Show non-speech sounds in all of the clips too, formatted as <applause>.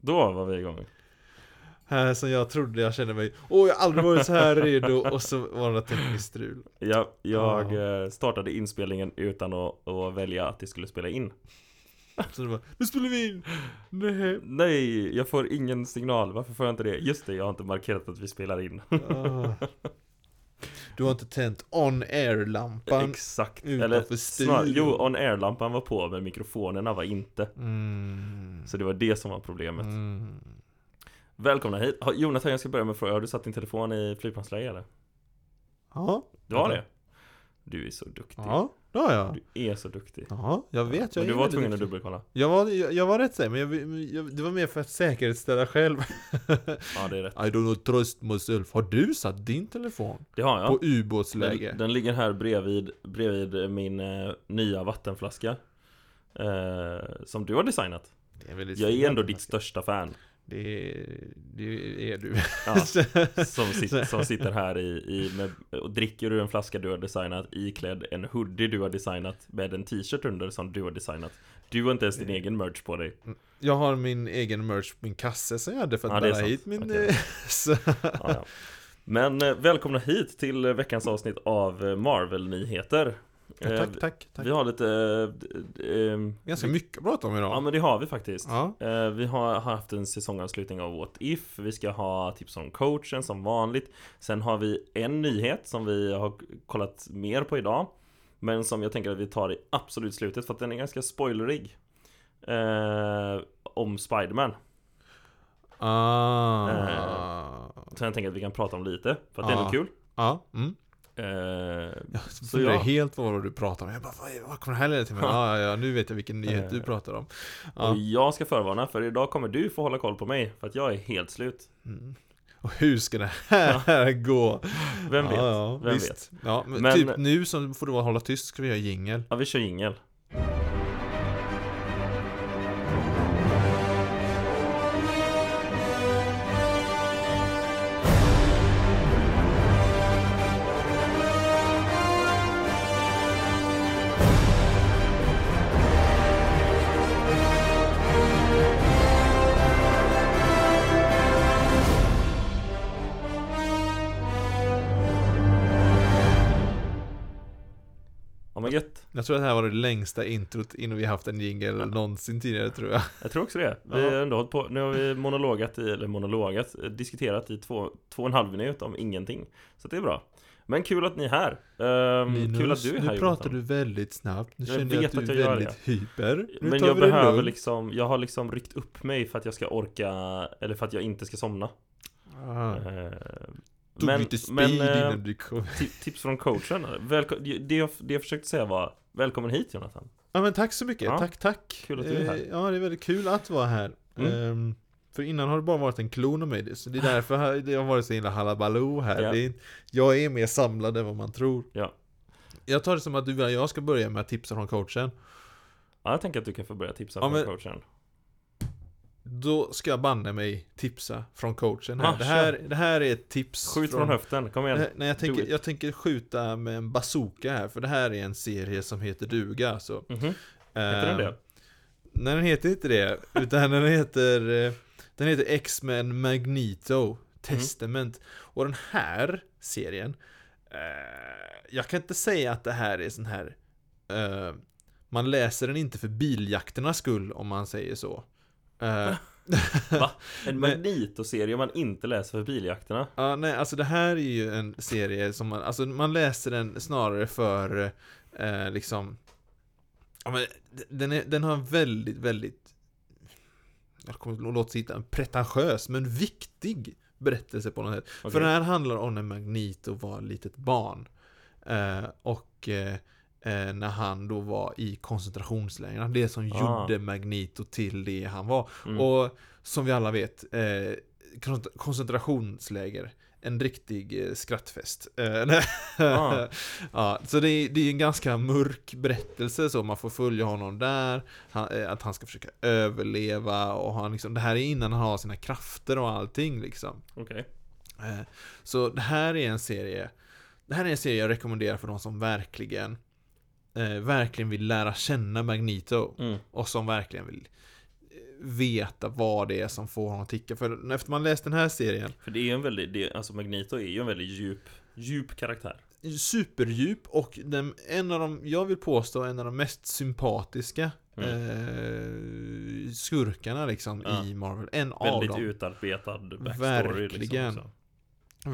Då var vi igång. Här som jag trodde jag kände mig Åh jag har aldrig varit så här redo <laughs> och så var det tekniskt strul Ja, jag Ja. eh, startade inspelningen utan att, att välja att det skulle spela in. Så det var Nu spelar vi in! Nej Nej, jag får ingen signal. Varför får jag inte det? Just det, jag har inte markerat att vi spelar in. Ah. <laughs> Du har inte tänt on air-lampan Exakt. Eller snar, jo, on air-lampan var på men mikrofonerna var inte. mm. Så det var det som var problemet. Mm. Välkomna hit. Jonathan, jag ska börja med att fråga. Har du satt din telefon i flygplansläge eller? Ja, Du har det? Du är så duktig. ja, har jag Du är så duktig. Ja, jag vet, jag Men du var tvungen att dubbelkolla. jag var, jag, jag var rätt säker, men jag, jag, det var mer för att säkerhetsställa själv <laughs> Ja, det är rätt. I don't trust myself Har du satt din telefon? Det har jag. På ubåtsläge? Den, den ligger här bredvid, bredvid min eh, nya vattenflaska. Eh, som du har designat. Jag är ändå ditt största fan. Det, det är du Ja, <laughs> som, sit, som sitter här i, i med, och dricker ur en flaska du har designat iklädd en hoodie du har designat med en t-shirt under som du har designat. Du har inte ens din egen merch på dig. Jag har min egen merch, min kasse som jag hade för att Ja, bära hit min... Okej. eh, <laughs> Ja. Men eh, välkomna hit till veckans avsnitt av Marvel-nyheter. Eh, tack, tack, tack. Vi har lite... eh, eh, Ganska vi- mycket att prata om idag. Ja men det har vi faktiskt. Ja. Eh, Vi har haft en säsongavslutning av What If Vi ska ha tips om coachen som vanligt Sen har vi en nyhet som vi har kollat mer på idag Men som jag tänker att vi tar i absolut slutet för att den är ganska spoilerig eh, Om Spiderman Ah. Så jag tänker att vi kan prata om lite För att det är Ja. ändå kul Ja. Mm. Eh, Jag Så funderar ja. helt vad du pratar om. Jag bara, vad, vad kommer det här leda till? Men, ja, ja, ja, nu vet jag vilken nyhet du Eh. pratar om. Och Ja. jag ska förvarna för idag kommer du få hålla koll på mig För att jag är helt slut Mm. Och hur ska det här gå? Vem vet? Ja, ja, Vem visst. vet? Ja, men, Men- typ nu så får du hålla tyst, ska vi göra jingel. Ja vi kör jingel Jag tror att det här var det längsta introt innan vi haft en jingel någonsin tidigare tror jag. Jag tror också det. Vi Ja. har ändå hållit på, nu har vi monologat i, eller monologat, eh, diskuterat i två, två och en halv minut om ingenting. Så det är bra. Men kul att ni är här. Ehm, Linus, kul att du är nu här pratar Jonathan. du väldigt snabbt. Nu Jag känner jag att att du jag är gör väldigt hyper. Nu Men jag det behöver liksom, jag har liksom ryckt upp mig för att jag ska orka, eller för att jag inte ska somna. Ah. Ehm, Tog men, lite speed men eh, innan du kom. ti- tips från coachen. Välko- det, jag, det jag försökte säga var, välkommen hit Jonathan. Ja men tack så mycket, Ja. tack tack. Kul att du är här. Eh, Ja det är väldigt kul att vara här. Mm. Ehm, för innan har det bara varit en klon av mig, så det är <laughs> därför det har varit så himla halabaloo här. Ja. Är, jag är mer samlad än vad man tror. Ja. Jag tar det som att du och jag ska börja med att tipsa från coachen. Ja, jag tänker att du kan få börja tipsa Ja, från men- coachen. Då ska jag banne mig tipsa från coachen här. Ah, det, här det här är ett tips Skjut från höften, kom igen. Nej, jag, tänker, jag tänker skjuta med en bazooka här, för det här är en serie som heter duga alltså. Mhm. Heter den det? Nej den heter inte det, utan den heter eh, Den heter X-Men Magneto Testament Och den här serien eh, Jag kan inte säga att det här är sån här eh, Man läser den inte för biljakternas skull om man säger så Eh, <laughs> Va? En Magneto-serie man inte läser för biljakterna? Ja, nej, alltså det här är ju en serie som man, alltså man läser den snarare för, eh, liksom, ja men den, är, den har en väldigt, väldigt, jag kommer låta sitta en pretentiös men viktig berättelse på något sätt. Okej. För den här handlar om när Magneto var litet barn. Eh, och eh, när han då var i koncentrationslägren. Det som Ah. gjorde Magneto till det han var. Mm. Och som vi alla vet, eh, kon- koncentrationsläger. En riktig eh, skrattfest. Eh. <laughs> Ah. ja, så det är, det är en ganska mörk berättelse så man får följa honom där. Han, eh, att han ska försöka överleva och han liksom, det här är innan han har sina krafter och allting liksom. Eh, Så det här är en serie Det här är en serie jag rekommenderar för de som verkligen eh, Verkligen vill lära känna Magneto Mm. Och som verkligen vill eh, veta vad det är som får honom att ticka. För efter man läst den här serien För det är ju en väldigt, det, alltså Magneto är ju en väldigt djup, djup karaktär. Superdjup och den, en av de, jag vill påstå, en av de mest sympatiska eh, skurkarna liksom Ja. i Marvel. En av Väldigt dem. utarbetad backstory Verkligen. liksom.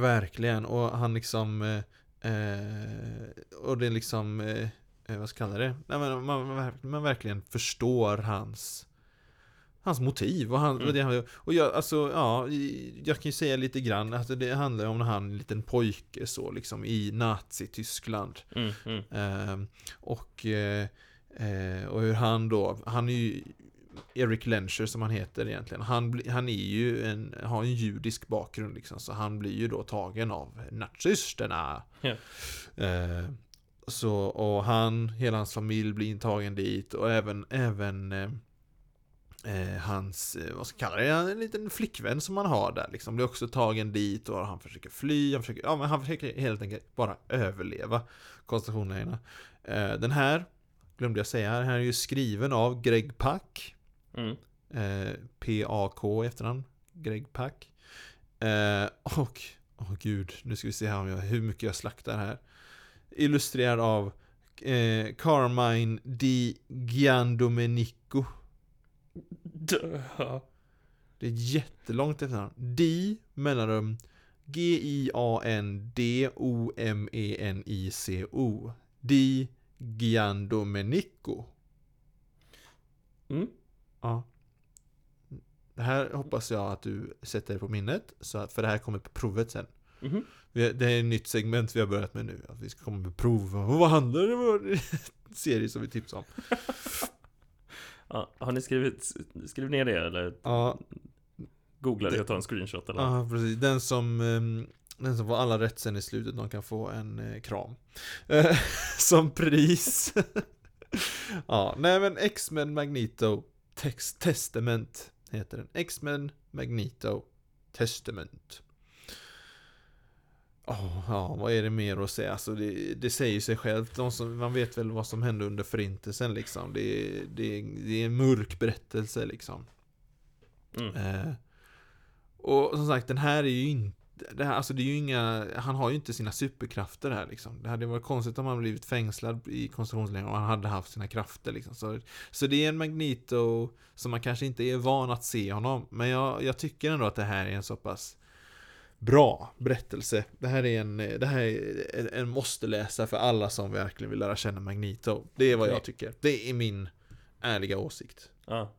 Verkligen, och han liksom eh, eh, Och det är liksom eh, eh, Vad ska jag kalla det? Nej, men man, man, verk- man verkligen förstår hans Hans motiv och, han, Mm. och, det, han- och jag, alltså, ja, jag kan ju säga lite grann att det handlar om när han är en liten pojke så liksom i Nazi-Tyskland Mm, mm. Ehm, och, eh, eh, och hur han då, han är ju Eric Lencher som han heter egentligen. Han, han är ju en, har en judisk bakgrund liksom, så han blir ju då tagen av nazisterna. Ja. Eh, så, och han, hela hans familj blir intagen dit och även, även eh, eh, hans, eh, vad ska jag kalla det, en liten flickvän som han har där liksom, blir också tagen dit och han försöker fly, han försöker, ja men han försöker helt enkelt bara överleva koncentrationslägren. Eh, den här, glömde jag säga, den här är ju skriven av Greg Pak, Mm. eh, P-A-K i efternamn, Greg Pak. Eh, och, åh gud, nu ska vi se här om jag, hur mycket jag slaktar här. Illustrerad av eh, Carmine Di Giandomenico. Det är ett jättelångt efternamn. Di mellanrum G-I-A-N-D-O-M-E-N-I-C-O. Di Giandomenico. Mm. Ja. Det här hoppas jag att du sätter på minnet, så att, för det här kommer på provet sen. Mhm. Vi- Det är ett nytt segment vi har börjat med nu, att vi ska komma med prov. Och vad handlar det om? serie som vi tipsar om? <laughs> Ja, har ni skrivit, skriv ner det eller Ja, googla det Det- och ta en screenshot eller? ja precis. Den som, ehm, den som får alla rätt sen i slutet, de kan få en eh, kram. Eh, <laughs> som pris. <laughs> ja, nej men X-Men Magneto Text, Testament heter den. X-Men Magneto Testament. Åh, ja, vad är det mer att säga? Alltså det, det säger sig självt. Som, man vet väl vad som hände under förintelsen liksom. Det, det, det är en mörk berättelse liksom. Mm. Eh, och som sagt, den här är ju inte det här, alltså det är ju inga, han har ju inte sina superkrafter här liksom. Det hade varit konstigt om han blivit fängslad i koncentrationsläger och han hade haft sina krafter liksom. Så, så det är en Magneto som man kanske inte är van att se honom. Men jag, jag tycker ändå att det här är en så pass bra berättelse. Det här är en, det här är en, en måste läsa för alla som verkligen vill lära känna Magneto. Det är vad jag Okej. tycker. Det är min ärliga åsikt. Ja.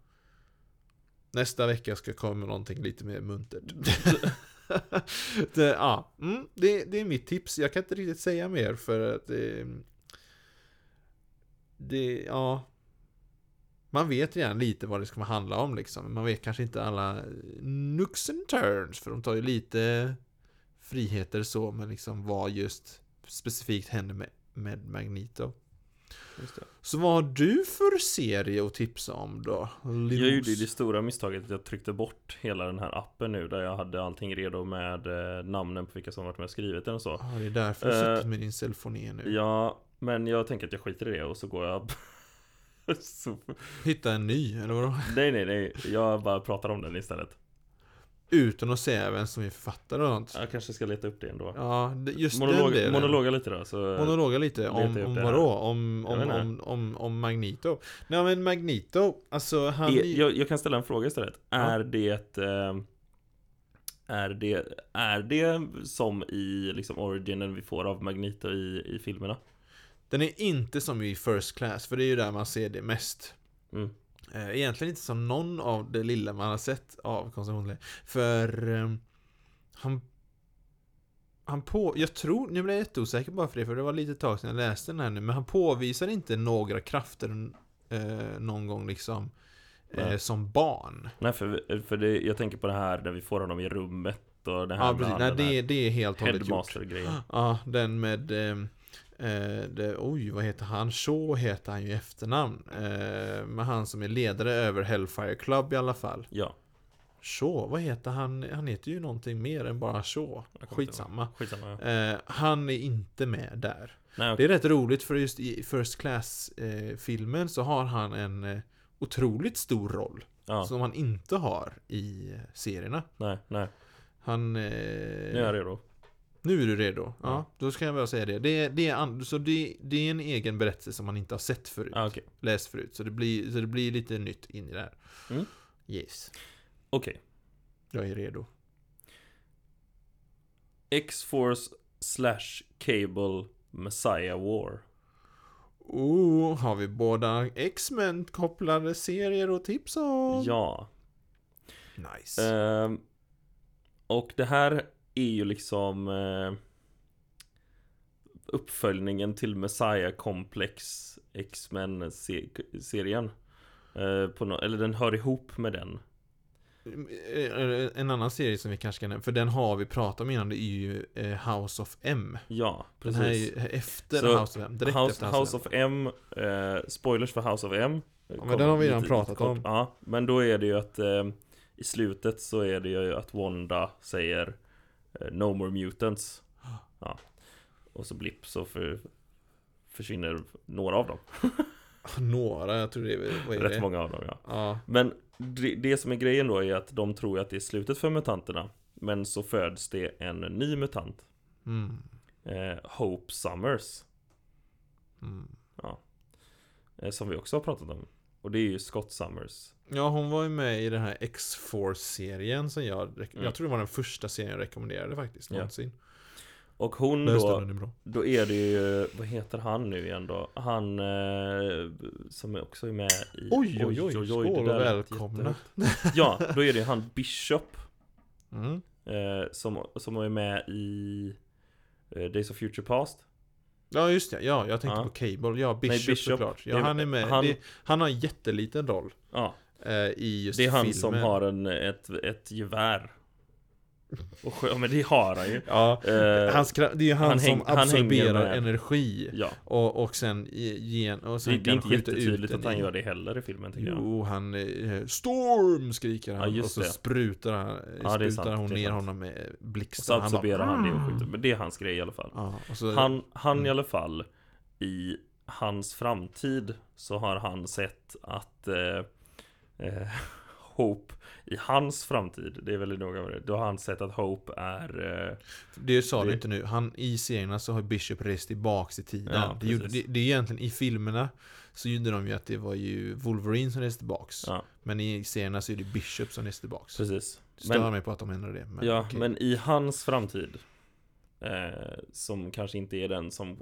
Nästa vecka ska jag komma med någonting lite mer muntert. <laughs> det, ja, mm, det, det är mitt tips. Jag kan inte riktigt säga mer för att det... Det, ja... Man vet redan lite vad det ska handla om liksom. Man vet kanske inte alla nooks and turns. För de tar ju lite friheter så. Men liksom vad just specifikt händer med, med Magneto. Så vad har du för serie att tipsa om då? Jag Limos? gjorde ju det stora misstaget att jag tryckte bort hela den här appen nu där jag hade allting redo med eh, namnen på vilka som varit med och skrivit den och så. Ja, det är därför du Eh, sitter med din telefoni nu. Ja, men jag tänker att jag skiter i det och så går jag <laughs> så, Hitta en ny, eller vadå? Nej nej nej, jag bara pratar om den istället Utan att säga vem som är författare och sånt. Jag kanske ska leta upp det ändå Ja, just den Monolog, delen. Monologa lite då så Monologa lite om, om vadå? Om, om, inte. om, om, om Magneto? Nej men Magneto, alltså han... är, är- jag, jag kan ställa en fråga istället Ja. Är det eh, Är det Är det som i liksom originen vi får av Magneto i, i filmerna? Den är inte som i First Class, för det är ju där man ser det mest. Mm. Eh, Egentligen inte som någon av det lilla man har sett av koncentrationsläger. För eh, han han på, jag tror, nu blir jag jätteosäker bara för det, för det var lite tag sedan jag läste den här nu, men han påvisar inte några krafter eh, någon gång liksom eh, som barn. Nej för, för det, jag tänker på det här där vi får honom i rummet och det här Ja, precis. Nej, det, det är helt och hållet gjort. Ja, den med eh, eh, det, Oj, vad heter han? Shaw heter han ju i efternamn. Eh, men han som är ledare över Hellfire Club i alla fall. Ja, Shaw, vad heter han? Han heter ju någonting mer än bara Shaw. Skitsamma. Skitsamma ja. Eh, han är inte med där. Nej Det okej är rätt roligt för just i First Class-filmen så har han en eh, otroligt stor roll. Ja, Som han inte har i serierna. nej, nej. Han... Eh, Nu är jag redo. Nu är du redo? Ja, Ja. då ska jag bara säga det. Det är, det, är, så det, det är en egen berättelse som man inte har sett förut. Ah, Okej, Läst förut. Så det, blir, så det blir lite nytt in i det här. Mm. Yes. okej. Jag är redo. X-Force slash Cable Messiah War. Oh, har vi båda X-Men kopplade serier och tips om? Ja. Nice. Ehm, och det här är ju liksom eh, uppföljningen till Messiah Complex X-Men-serien. Eh, nå- eller den hör ihop med den. Eh, En annan serie som vi kanske kan för den har vi pratat om innan, det är ju eh, House of M. Ja, Den precis. här är ju efter Så, House of M, direkt House, efter House of M, eh, spoilers för House of M Ja, men den har vi redan pratat om. Ja, men då är det ju att eh, I slutet så är det ju att Wanda säger eh, No more mutants. Ja. Och så blipp så för, försvinner några av dem. <laughs> Några, jag tror det är, vad är Rätt det? många av dem ja. Ja, Men det, det som är grejen då är att de tror att det är slutet för mutanterna Men så föds det en ny mutant. Mm, eh, Hope Summers. Mm. eh, Som vi också har pratat om. Och det är ju Scott Summers Ja, hon var ju med i den här X-Force-serien som jag, Mm. jag tror det var den första serien jag rekommenderade faktiskt, Ja. någonsin. Och hon då. Då är det ju, vad heter han nu igen då? Han eh, som är också är med i Oj, oj, oj, det skål och välkomna. Ja, då är det han Bishop Mm. eh, som, som är med i eh, Days of Future Past Ja, just det. Ja, jag tänkte Ja. på Cable. Ja, Bishop, Bishop. såklart. Ja, han är med. han- det, han har en jätteliten roll Ja, i just det är han filmen. som har en, ett, ett gevär och ja, men det har han ju Ja, Eh, hans, det är han, han som häng- han hänger absorberar med. energi. Ja, Och, och sen ge- gen, och det, sen det är kan inte jättetydligt att han gör det heller i filmen tycker jag Jo, han... eh, Storm! skriker han. Ja, och så det. sprutar, han, Ja, det är sprutar sant, hon det är ner honom med Och blixtar. så absorberar bara, han det och "Mm." skjuter Men det är hans grej i alla fall och så, Han, han i Mm. alla fall I hans framtid Så har han sett att eh, eh, <laughs> Hope I hans framtid Det är väldigt noga med det Då har han sett att Hope är eh, det sa du det- inte nu. Han, I serierna så har Bishop rest tillbaks i tiden. Ja, det, gjorde, det, det är egentligen i filmerna så gjorde de ju att det var ju Wolverine som reste tillbaks. Ja, Men i serierna så är det Bishop som reste tillbaks. precis Stör Men, mig på att de ändrar det. Men ja, okej. men i hans framtid eh, Som kanske inte är den som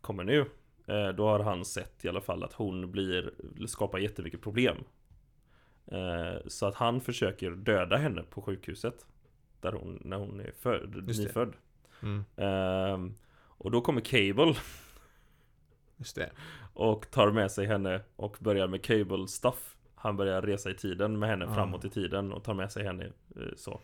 Kommer nu eh, Då har han sett i alla fall att hon blir Skapar jättemycket problem Så att han försöker döda henne på sjukhuset. Där hon, när hon är född, nyfödd. Mm, Ehm, Och då kommer Cable. Just det. och tar med sig henne och börjar med Cable stuff. Han börjar resa i tiden med henne Ah. framåt i tiden och tar med sig henne eh, så.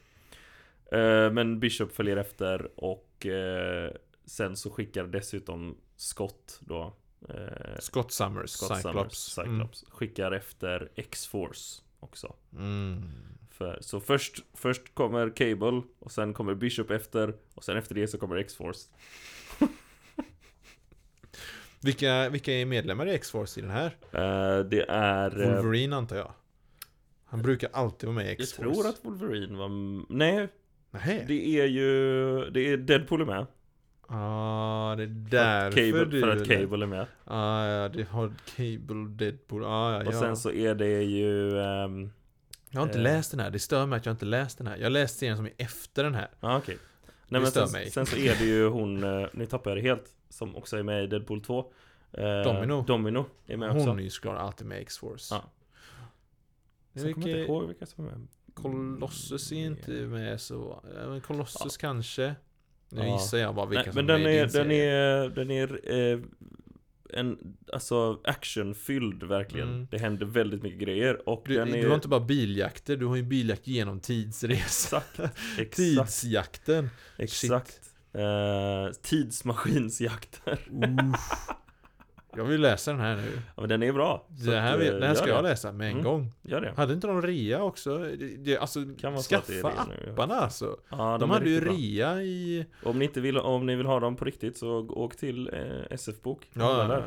Eh, Men Bishop följer efter och eh, Sen så skickar dessutom Scott då eh, Scott Summers, Scott Cyclops. Summers, Cyclops Skickar efter X-Force också Mm. För, Så först, först kommer Cable och sen kommer Bishop efter Och sen efter det så kommer X-Force <laughs> Vilka, vilka är medlemmar i X-Force i den här? Eh, Det är eh, Wolverine antar jag. Han brukar alltid vara med i Jag X-Force. tror att Wolverine var... Nej, Nej. det är ju... Det är Deadpool är med. Ah, det är För därför Cable, du... för att Cable är med. Ah, ja, det har Cable, Deadpool, ah, ja, Och ja. sen så är det ju... ehm, Jag har inte eh, läst den här, det stör mig att jag inte läst den här. Jag har läst serien som är efter den här. Ja, okej. Nej men stör sen, mig. sen så är det ju hon... eh, Nu tappar jag det helt. Som också är med i Deadpool 2. Eh, Domino. Domino är med också. Hon är ju såklart alltid med i X-Force. Ja. Sen kommer jag inte ihåg vilka som är med. Colossus är inte med så... ja, men Colossus kanske. Nu Ja. gissar jag bara vilka Nej, som men är den är, den är, den är eh, en, alltså actionfylld verkligen. Mm. Det händer väldigt mycket grejer och Du, den är du har inte bara biljakter, du har ju biljakt genom tidsresa. Exakt, <laughs> exakt, Tidsjakten. exakt. Eh, tidsmaskinsjakter. Jag vill läsa den här nu. Ja, men den är bra. Det här, att, eh, den här ska gör jag det. läsa med en Mm. gång. Gör det. Hade inte de rea också? Det, det, alltså, det skaffa det apparna alltså. Ja, De, är hade ju rea i... Om ni inte vill, om ni vill ha dem på riktigt så åk till eh, SF-bok. Ja, ja, ja.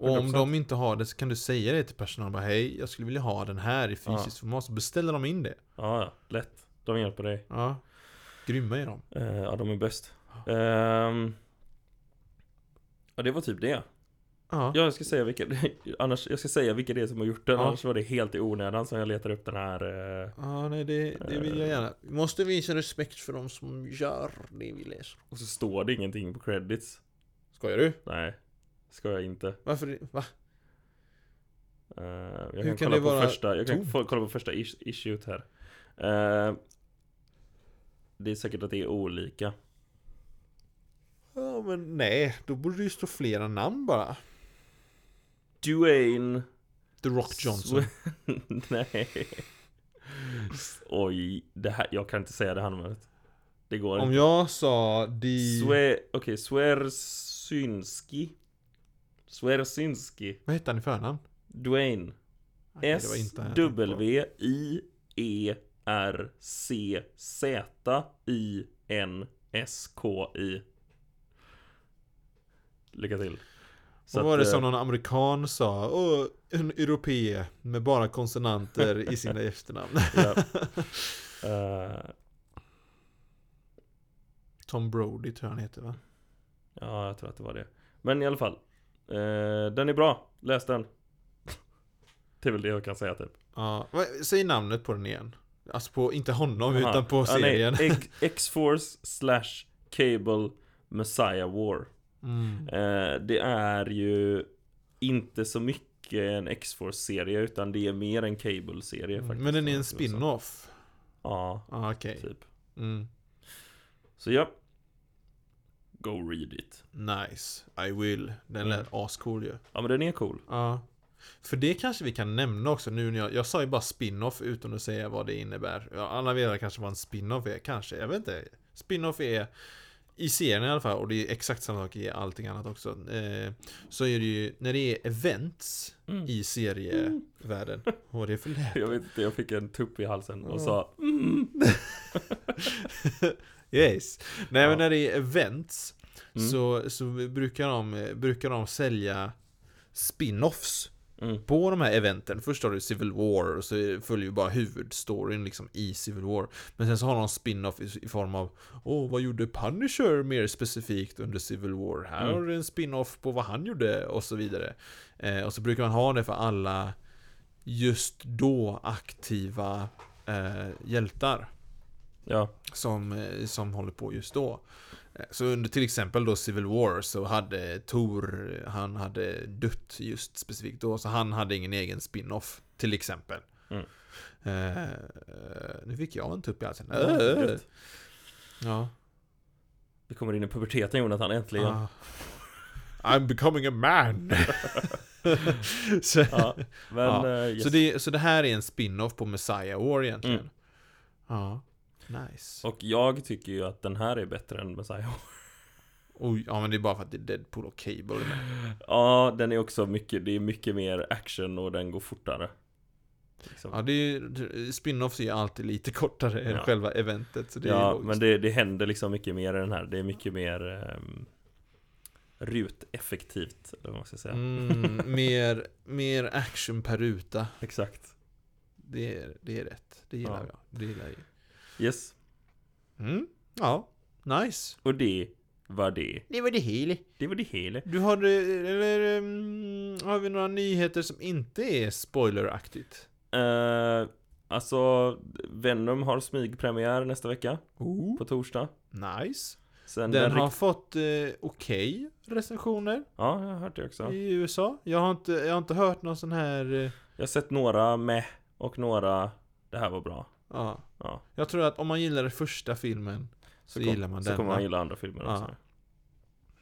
Och om 100%. de inte har det så kan du säga det till personalen bara Hej, jag skulle vilja ha den här i fysiskt format Så beställer de in det Ja, ja, lätt. De hjälper dig. Ja Grymma är de Eh, ja, de är bäst. Ehm, ja, det var typ det. Ja, Ja, jag ska säga vilka, <laughs> annars, jag ska säga vilka det är som har gjort den, Ja. annars var det helt i onödan som jag letar upp den här eh, ja nej det, det vill jag gärna. Vi måste visa respekt för de som gör det vi läser. Och så står det ingenting på credits. Skojar du? Nej, ska jag inte. Varför det? Va? Eh, Jag Hur kan, kan kolla på första, jag kan få, kolla på första is- issuet här. Eh, Det är säkert att det är olika. Ja men nej, då borde det ju stå flera namn bara Dwayne The Rock Johnson. <laughs> Nej. Oj, det här, jag kan inte säga det här numret. Det går Om inte. jag sa de... Swe, Okej, Swersynski Swersynski Vad hette han i förnamn? Dwayne. Nej, det var inte han jag tänkte på. S-W-I-E R-C-Z-I-N-S-K-I Lycka till Så Vad var att, det eh, som någon amerikan sa? Åh, en europé med bara konsonanter i sina efternamn. <laughs> Eh, Tom Brody tror jag han heter va? Ja, jag tror att det var det Men i alla fall eh, Den är bra, läs den <laughs> Det är väl det jag kan säga typ Ja, vad- säg namnet på den igen Alltså på, inte honom Aha. utan på serien X-Force slash Cable Messiah War mm. Eh, det är ju inte så mycket en X-Force-serie utan det är mer en Cable-serie faktiskt. Men den är en spin-off? Ja, Ah, okej typ. mm. Så ja. Go read it. Nice, I will Den lät ascool ju Ja men den är cool. Ja För det kanske vi kan nämna också nu när jag, jag sa ju bara spin-off utan att säga vad det innebär ja, Alla vet kanske vad en spin-off är, kanske, jag vet inte Spin-off är i serien i alla fall, och det är exakt samma sak i allting annat också eh, Så är det ju, när det är events Mm. i serievärlden <laughs> Vad är det för läte? Jag vet inte, jag fick en tupp i halsen och Ja. sa <laughs> Yes Nej Ja. men när det är events Mm. så, så brukar, de, brukar de sälja spin-offs mm, på de här eventen. Först har du Civil War och så följer ju bara huvudstoryn liksom i Civil War. Men sen så har de spin-off i, i form av Åh, vad gjorde Punisher mer specifikt under Civil War? Här Mm. har du en spin-off på vad han gjorde och så vidare. Eh, och så brukar man ha det för alla just då aktiva eh, hjältar ja, som, eh, som håller på just då. Eh, Så under till exempel då Civil War så hade Tor, han hade dött just specifikt då, så han hade ingen egen spin-off till exempel. Mm. Eh, nu fick jag en tupp i halsen. Ja, Eh, ja. vi kommer in i puberteten Jonathan, äntligen. Ah. I'm becoming a man. <laughs> så, Ja, men Ja, yes. så, det, så det här är en spin-off på Messiah War egentligen. Mm. Ja, nice. Och jag tycker ju att den här är bättre än Messiah. <laughs> Oj, ja men det är bara för att det är Deadpool och Cable med. Ja, den är också mycket, det är mycket mer action och den går fortare. Liksom. Ja, det är, spin-offs är alltid lite kortare än Ja. själva eventet. Så det är ja, logiskt. men det, det händer liksom mycket mer i den här. Det är mycket mer um, ruteffektivt, eller vad man ska säga. Mm, <laughs> mer, mer action per ruta. Exakt. Det är, det är rätt. Det gillar Ja. jag. Det gillar jag. Yes. Mm. Ja, nice. Och det var det. Det var det hela. Det var det hela. Du har, eller, um, har vi några nyheter som inte är spoileraktigt? Uh, alltså, Venom har smygpremiär nästa vecka, Oh. på torsdag. Nice. Sen Den har fått eh, okej recensioner Ja, jag har hört det också. i USA. Jag har inte, jag har inte hört någon sån här... Eh, Jag har sett några med och några Det här var bra. Ja. Ja. Jag tror att om man gillar den första filmen så, kom- gillar man Så denna. kommer man gilla andra filmer Ja. också.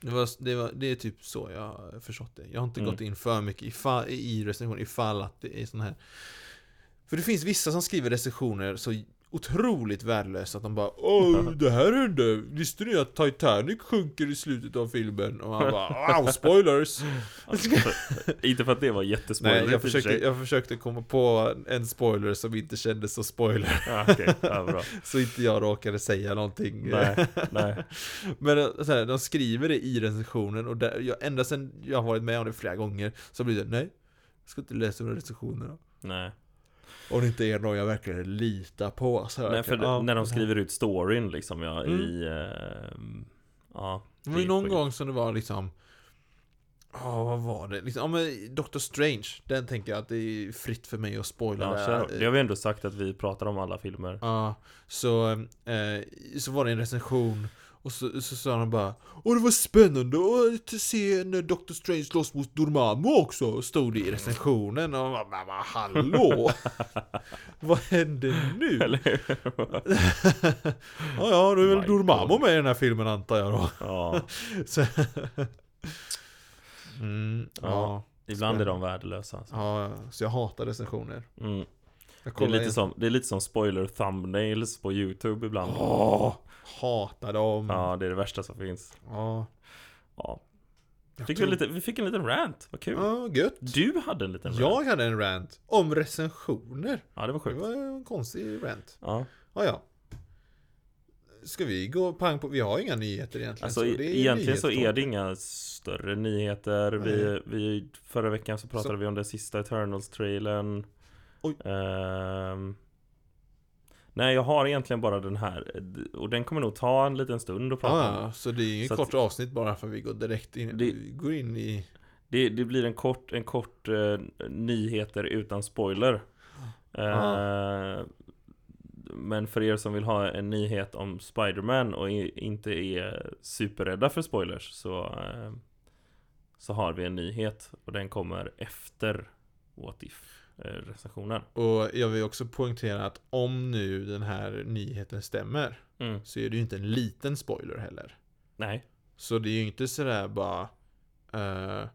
Det, var, det, var, det är typ så jag har förstått det. Jag har inte Mm. gått in för mycket ifall, i recensioner ifall att det är sån här. För det finns vissa som skriver recensioner så otroligt värdelöst att de bara Åh, det här hände! Visste ni att Titanic sjunker i slutet av filmen? Och man bara Wow, spoilers! <laughs> Inte för att det var jättespoiler Nej, jag försökte, jag försökte komma på en spoiler som inte kändes så spoiler Ja, okej, ja, bra. <laughs> Så inte jag råkade säga någonting Nej, nej. <laughs> Men eh, så här, de skriver det i recensionen och där, jag, ända sen jag har varit med om det flera gånger Så blir det nej Jag ska inte läsa de recensionerna nej. Om det inte är någon jag verkligen litar på så här, Nej, för ja, när de skriver ut storyn liksom ja, Mm. i... ehm, ja. Det var ju någon gång som det var liksom Ja, vad var det? Liksom, ja men Doctor Strange Den tänker jag att det är fritt för mig att spoila Ja, där. Det har vi ändå sagt att vi pratar om alla filmer. Ja, så, eh, så var det en recension och så, så sa de bara Åh det var spännande att se när Doctor Strange slåss mot Dormammu också Stod det i recensionen och man bara "Men hallå? <laughs> Vad hände nu? <laughs> <laughs> Ja ja, då är väl Dormammu med i den här filmen antar jag då Ja, mm, ja. Ja. ibland är de värdelösa. Alltså. ja, så jag hatar recensioner Mm. Det, är lite in- som, det är lite som spoiler thumbnails på YouTube ibland. Åh, hatar dem Ja, det är det värsta som finns. ja. Ja. Jag Fick tror- vi, lite, vi fick en liten rant, vad kul. Ja, gött Du hade en liten rant. Jag hade en rant om recensioner. Ja, det var Det sjukt. var en konstig rant. Ja. Ja, ja. Ska vi gå pang på? Vi har inga nyheter egentligen. Alltså så det är egentligen så är det inga större nyheter. Vi, vi, förra veckan så pratade Så- vi om den sista Eternals-trailern. Oj. Ehm, nej, jag har egentligen bara den här. Och den kommer nog ta en liten stund att prata Ja, om. så det är inget Så att- kort avsnitt bara för vi går direkt in. Det- går in i... Det, det blir en kort, en kort eh, nyheter utan spoiler. Eh, men för er som vill ha en nyhet om Spider-Man och inte är superrädda för spoilers så, eh, så har vi en nyhet och den kommer efter What If eh, recensionen. Och jag vill också poängtera att om nu den här nyheten stämmer Mm. så är det ju inte en liten spoiler heller. Nej, Så det är ju inte sådär bara... Uh,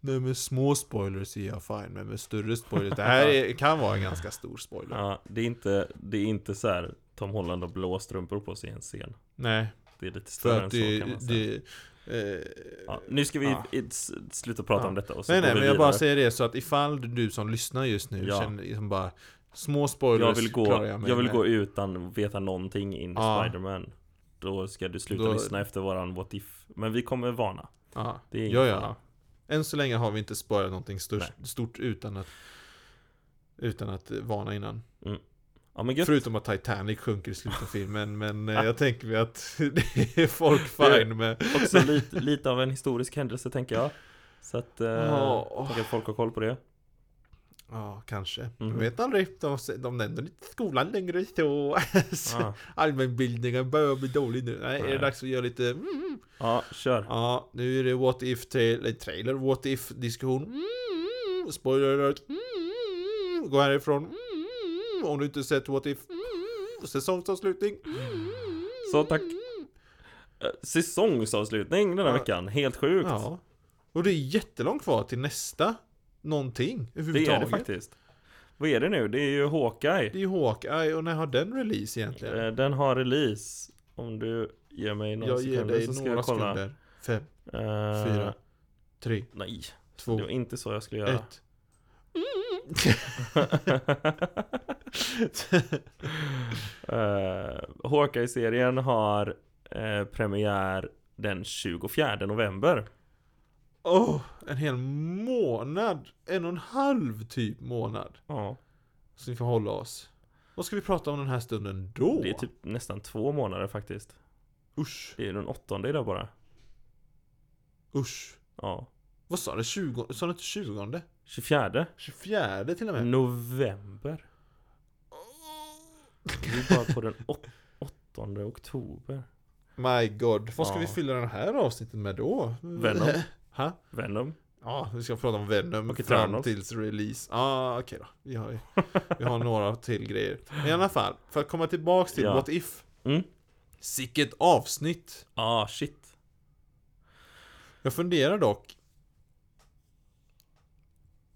Nej med små spoilers är jag fine men med större spoilers Det här är, kan vara en ganska stor spoiler ja, det är inte, det är inte så här Tom Holland och blå strumpor på sig i en scen. Nej, Det är lite större än så det, kan man säga. det eh, Ja, nu ska vi Ja. sluta prata Ja. om detta och så Nej nej vi men jag bara vidare. säger det så att ifall du som lyssnar just nu känner liksom bara Små spoilers Jag vill gå, jag mig vill med. gå utan veta någonting in i Ja. Spiderman Då ska du sluta Då- lyssna efter våran What If Men vi kommer varna ja. Det är ja, ja. fara. Än så länge har vi inte spoilat någonting stort, stort utan att Utan att varna innan Ja Förutom att Titanic sjunker i slutet av filmen Men eh, jag tänker mig att <laughs> det är folk fine med Också lite, lite av en historisk händelse tänker jag Så att, eh, jag tänker att folk har koll på det Ja, kanske. Mhm. Jag vet aldrig. De, de nämner inte skolan längre så. <laughs> Ja, Allmänbildningen börjar bli dålig nu. Nej, är det Nej. dags att göra lite... Mm. ja kör Ja, nu är det What If tra- trailer, What If diskussion. Mm. Spoiler alert. Mm. Gå härifrån. Mm. Om du inte sett What If. Mm. Säsongsavslutning. Mm. Så, tack. Eh, Säsongsavslutning den här Ja. veckan, helt sjukt Ja. Och det är jättelångt kvar till nästa någonting Det är överhuvudtaget. det faktiskt Vad är det nu? Det är ju Hawkeye Det är ju Hawkeye och när har den release egentligen? Eh, Den har release Om du ger mig några Jag ger dig så ska några jag kolla sekunder. Fem, Eh, fyra, tre, Nej, två, det var inte så jag skulle göra ett. Uh, Hawkeye-serien har eh, premiär den 24 november Åh, en hel månad! En och en halv typ månad. Ja, Så vi får hålla oss. Vad ska vi prata om den här stunden då? det är typ nästan två månader faktiskt Usch, Det är den åttonde idag bara usch. Ja Vad sa du? 20? Sa du inte 20? 24 24 till och med? November Vi är bara på den åt- 8 oktober My god, vad ska Ja. vi fylla den här avsnittet med då? Venom. <laughs> Ha? Venom Ja, vi ska prata om Venom Och fram tills release. Ja, ah, okej då. Vi har, vi har några till grejer. Men i alla fall, för att komma tillbaks till Ja. What If. Mm. Sicket avsnitt. Ah shit Jag funderar dock.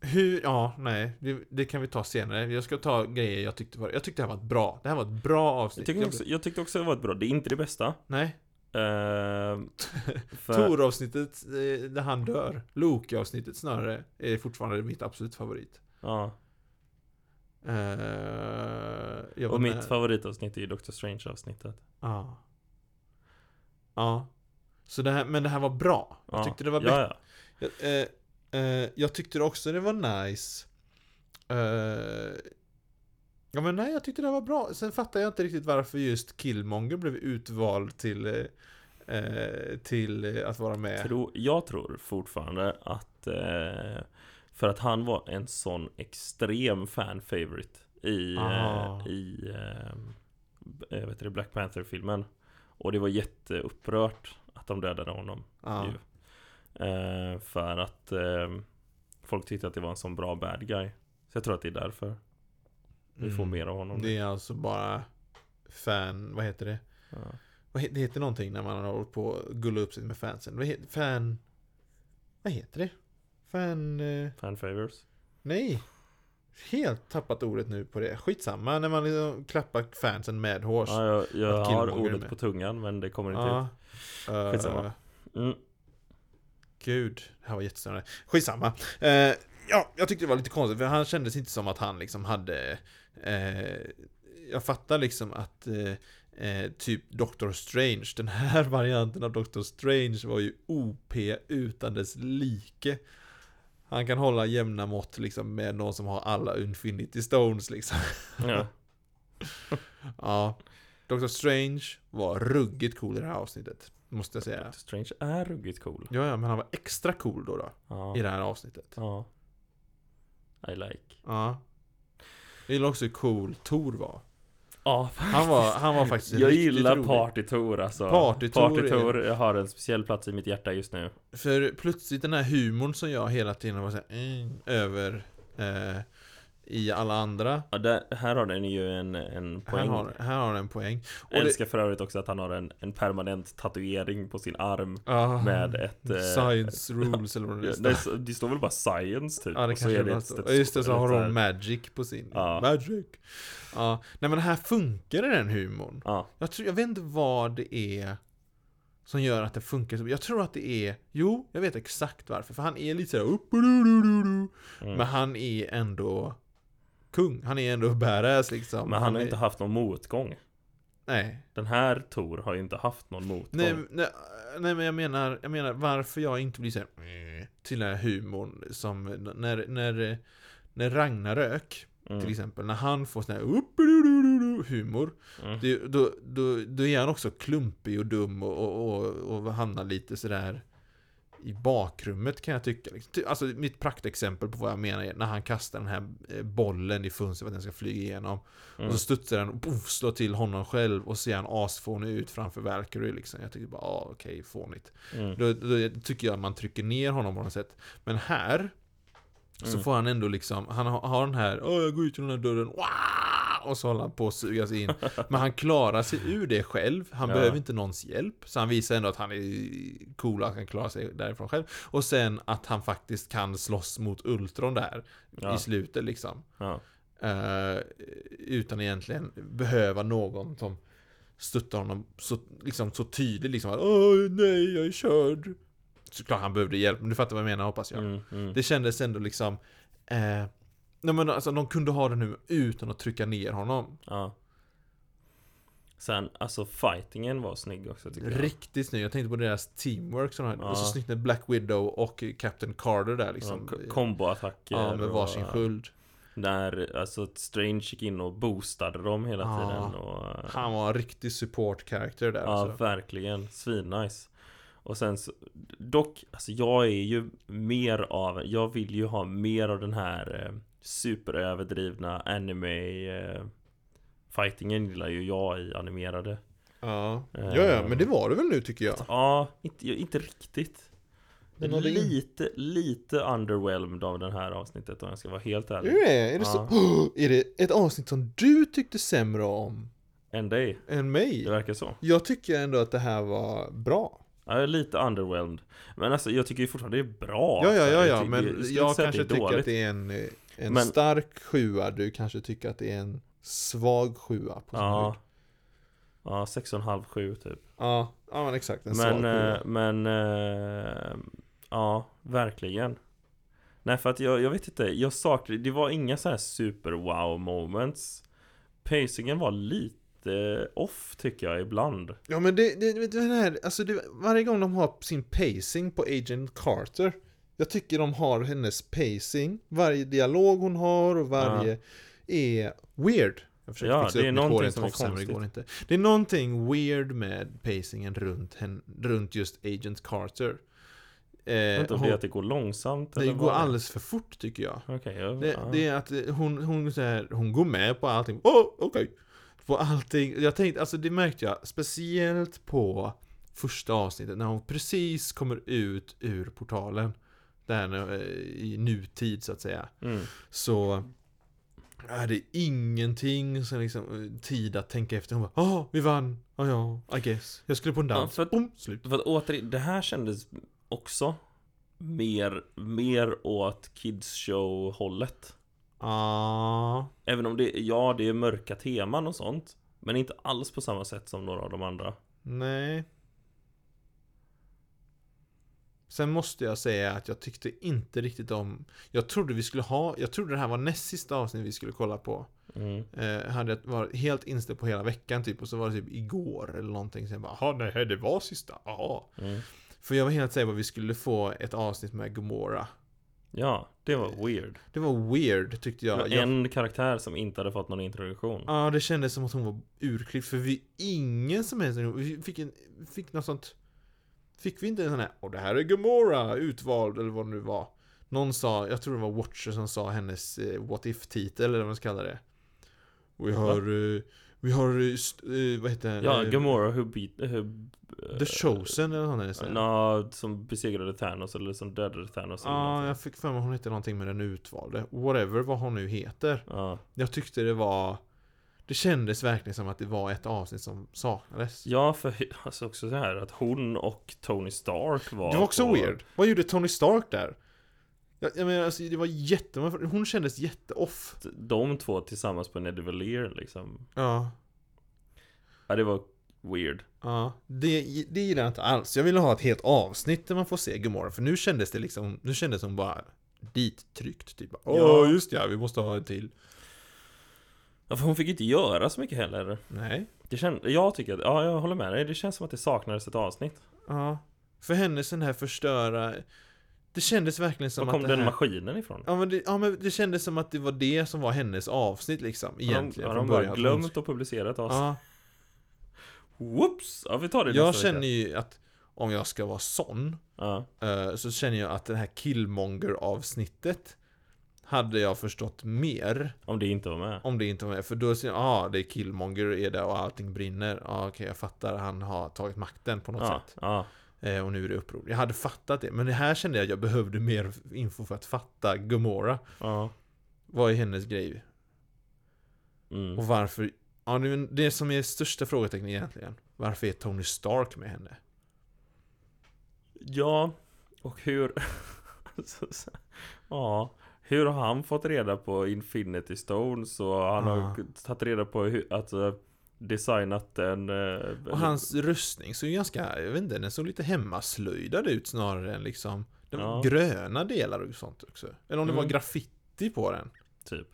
Hur, ja, nej, det, det kan vi ta senare. Jag ska ta grejer jag tyckte var, jag tyckte det här var ett bra, det här var ett bra Jag avsnitt. tyckte, också, jag tyckte också det var ett bra, det är inte det bästa Nej, eh, <laughs> för, Tor-avsnittet eh, där han dör. Loki-avsnittet snarare är fortfarande mitt absolut favorit. ja, Eh, jag Och mitt favoritavsnitt är ju Doctor Strange avsnittet Ja. Ja. Så det här, men det här var bra. Jag ja. tyckte det var ja, bättre. ja. Jag, eh, eh, jag tyckte också det var nice. Eh, ja men nej, jag tyckte det var bra. Sen fattar jag inte riktigt varför just Killmonger blev utvald till, eh, eh, till att vara med. Tro, jag tror fortfarande att eh, För att han var en sån extrem fan favorite I, Ah. i eh, vet det, Black Panther-filmen Och det var jätteupprört att de dödade honom Ja. Eh, För att eh, Folk tyckte att det var en sån bra bad guy Så jag tror att det är därför Vi får Mm. mer av honom Det är alltså bara fan, vad heter det? ja. Vad Det heter någonting när man har hållit på att gulla upp sig med fansen. Vad heter, fan... Vad heter det? Fan... Eh, Fan favors nej. Helt tappat ordet nu på det. Skitsamma när man liksom klappar fansen med hårs. Ja, jag, jag har ordet med. på tungan men det kommer inte Ja. Eh, Skitsamma. ut mm. Gud, det här var jättestörande. Skitsamma. Uh, ja, jag tyckte det var lite konstigt för han kändes inte som att han liksom hade... eh, jag fattar liksom att eh, eh, typ Doctor Strange, den här <laughs> varianten av Doctor Strange var ju OP utan dess like. Han kan hålla jämna mått liksom med någon som har alla Infinity Stones liksom. ja. <laughs> Ja. Doctor Strange var ruggigt cool i det här avsnittet. Måste jag säga. Doctor Strange är ruggigt cool Ja, ja, men han var extra cool då, då Ja, i det här avsnittet. ja. I like Ja. Jag gillar också hur cool Tor var. Ja, Han var, han var faktiskt Jag gillar. Party-Tor alltså Party-Tor Party-Tor jag har en speciell plats i mitt hjärta just nu För plötsligt den här humorn som jag hela tiden var så här, mm, över eh, i alla andra. ja, där, Här har den ju en, en Här poäng har, här har den en poäng. Och Jag älskar för övrigt också att han har en, en permanent tatuering på sin arm Ah, Med ett eh, Science <laughs> rules eller vad det är- det står väl bara science typ Ja det och kanske är det ett Just det, så har här. hon Magic på sin. Ja. Magic. Ja, nej men här funkar den humorn. Ja, Jag, tror, jag vet inte vad det är som gör att det funkar så. Jag tror att det är, jo, jag vet exakt varför. För han är lite såhär upp mm. Men han är ändå kung. Han är ändå badass liksom. Men han har är, inte haft någon motgång Nej. Den här Tor har ju inte haft någon motgång Nej, nej, nej men jag menar, jag menar varför jag inte blir såhär "Mm", till den här humorn som när, när, när Ragnarök mm. till exempel, när han får sån här humor Mm. det, då, då, då är han också klumpig och dum och, och, och, och hamnar lite sådär i bakrummet kan jag tycka. liksom. Alltså mitt praktexempel på vad jag menar är när han kastar den här eh, bollen i fönstret för att den ska flyga igenom. Mm. Och så studsar den och poff, slår till honom själv och ser han asfånig ut framför Valkyrie liksom. Jag tycker bara, ah, okej, fånigt. Mm. Då, då tycker jag att man trycker ner honom på något sätt. Men här så Mm. får han ändå liksom, han har, har den här, åh jag går ut genom den här dörren, Wah! och så håller han på att sugas in. <laughs> Men han klarar sig ur det själv, han Ja. behöver inte någons hjälp. Så han visar ändå att han är cool och han kan klara sig därifrån själv. Och sen att han faktiskt kan slåss mot Ultron där Ja. i slutet liksom. Ja. Eh, utan egentligen behöva någon som stöttar honom så, liksom, så tydligt liksom att Åh nej, jag är körd. Såklart han behövde hjälp, men du fattar vad jag menar hoppas jag. Mm. Mm. Det kändes ändå liksom eh, Nej men alltså de kunde ha det nu utan att trycka ner honom. Ja. Sen, alltså fightingen var snygg också tycker jag. Riktigt snyggt. Jag tänkte på deras teamwork som de hade. Det var så Ja. snyggt med Black Widow och Captain Carter där liksom. Liksom, komboattacker ja, med varsin och, sköld. När alltså Strange gick in och boostade dem hela Ja. tiden och, Han var en riktig support character där Ja alltså. verkligen, svinnice Och sen så, dock, alltså jag är ju mer av, jag vill ju ha mer av den här eh, superöverdrivna anime eh, Fightingen gillar ju jag i animerade Ja. Ja, ja, men det var det väl nu tycker jag. Ja, inte, inte riktigt Den Lite, lite underwhelmed av det här avsnittet om jag ska vara helt Är ärlig det Är det så? Ja. <gasps> Är det ett avsnitt som du tyckte sämre om En day, än mig? det verkar så Jag tycker ändå att det här var bra. Jag är lite underwhelmed. Men alltså jag tycker ju fortfarande det är bra Ja, ja, ja, ja, tycker- men jag säga kanske tycker att det är en, eh, en Men- stark sjua, du kanske tycker att det är en svag sjua på sin Ja. höjd. Ja, 6,5-7 typ. Ja, ja men exakt, en svag Men, sjua. eh, men eh, Ja, verkligen. Nej för att jag, jag vet inte, jag saknade, det var inga så här super wow moments. Pacingen var lite off tycker jag ibland. Ja men det, det, det, här, alltså det, varje gång de har sin pacing på Agent Carter Jag tycker de har hennes pacing. Varje dialog hon har och varje är weird. Jag försöker Ja, fixa det är upp mitt hår som men det går inte. Det är någonting weird med pacingen runt, hen, runt just Agent Carter. Jag vet eh, inte om det är att det går långsamt Det går alldeles för fort tycker jag. Okej, ja, det, ja. det är att eh, hon, hon, så här, hon går med på allting. Oh, okej. På allting. Jag tänkte, alltså det märkte jag speciellt på första avsnittet när hon precis kommer ut ur portalen. Där eh, i nutid så att säga. mm. Så är det ingenting som liksom eh, tid att tänka efter. Hon bara, åh, vi vann. Ja, ja, I guess. Jag skulle på en Ja, dans. för att- Boom, slut. För att återigen, det här kändes också mer, mer åt kids show hållet Ah. Även om det, ja det är mörka teman och sånt Men inte alls på samma sätt som några av de andra Nej. Sen måste jag säga att jag tyckte inte riktigt om Jag trodde vi skulle ha Jag trodde det här var näst sista avsnitt vi skulle kolla på mm. eh, Hade varit helt inställd på hela veckan typ Och så var det typ igår eller någonting Sen bara Jaha nej det var sista Jaha Mm. För jag var helt säker på att vi skulle få ett avsnitt med Gomorra Ja, det var weird. Det var weird tyckte Det jag, var jag en karaktär som inte hade fått någon introduktion. Ja, det kändes som att hon var urklippt för vi, ingen som helst, vi fick, en, fick något sånt Fick vi inte en sån här, och det här är Gamora! utvald eller vad det nu var. Någon sa, jag tror det var Watcher som sa hennes eh, What If-titel eller vad man ska kalla det. Vi har, eh, vi har, eh, st- eh, vad heter det? Ja, Eh, Gamora who beat, who, The Chosen eller vad sånt där Nå, som besegrade Thanos eller som dödade Thanos eller Ja, någonting. jag fick för mig hon hette någonting med den utvalde Whatever vad hon nu heter ja. Jag tyckte det var Det kändes verkligen som att det var ett avsnitt som saknades ja, för alltså också så här att hon och Tony Stark var Det var också på- weird. Vad gjorde Tony Stark där? Jag, jag menar, alltså, det var jätte... Hon kändes jätteoff. De två tillsammans på Neddy Valier liksom Ja. Ja, det var weird Ja. Det, det gillar jag inte alls. Jag ville ha ett helt avsnitt där man får se Gomorra. För nu kändes det liksom... Nu kändes hon bara dittryckt. Typ. Åh, Ja. just ja, vi måste ha en till. Ja, för hon fick inte göra så mycket heller Nej. Det känd, Jag tycker ja jag håller med dig Det känns som att det saknades ett avsnitt Ja. För henne sån här förstöra... Det kändes verkligen som Var kom att det den här... maskinen ifrån? Ja men, det, ja men det kändes som att det var det som var hennes avsnitt liksom. Egentligen. Har de, har de början. bara Att hon- glömt att publicera ett avsnitt? Ja. Whoops! Ja vi tar det Jag känner vecka. ju att om jag ska vara sån Ja, eh, så känner jag att det här Killmonger-avsnittet hade jag förstått mer om det inte var med om det inte var med. För då säger jag, ah, det är Killmonger är där och allting brinner. Ja, ah, okej, jag fattar. Han har tagit makten på något Ja, sätt. ja, och nu är det uppror. Jag hade fattat det. Men det här kände jag att jag behövde mer info för att fatta Gamora. ja Vad är hennes grej? mm. Och varför? Ja, det, som är största frågetecknet egentligen. Varför är Tony Stark med henne? Ja, och hur <laughs> Alltså, så- Ja Hur har han fått reda på Infinity Stones och han Ah. har tagit reda på hur, att uh, designat en uh, Och hans rustning såg ju ganska, jag vet inte, den såg lite hemmaslöjdad ut snarare än liksom Det var Ja. gröna delar och sånt också. Eller om det var Mm. graffiti på den. Typ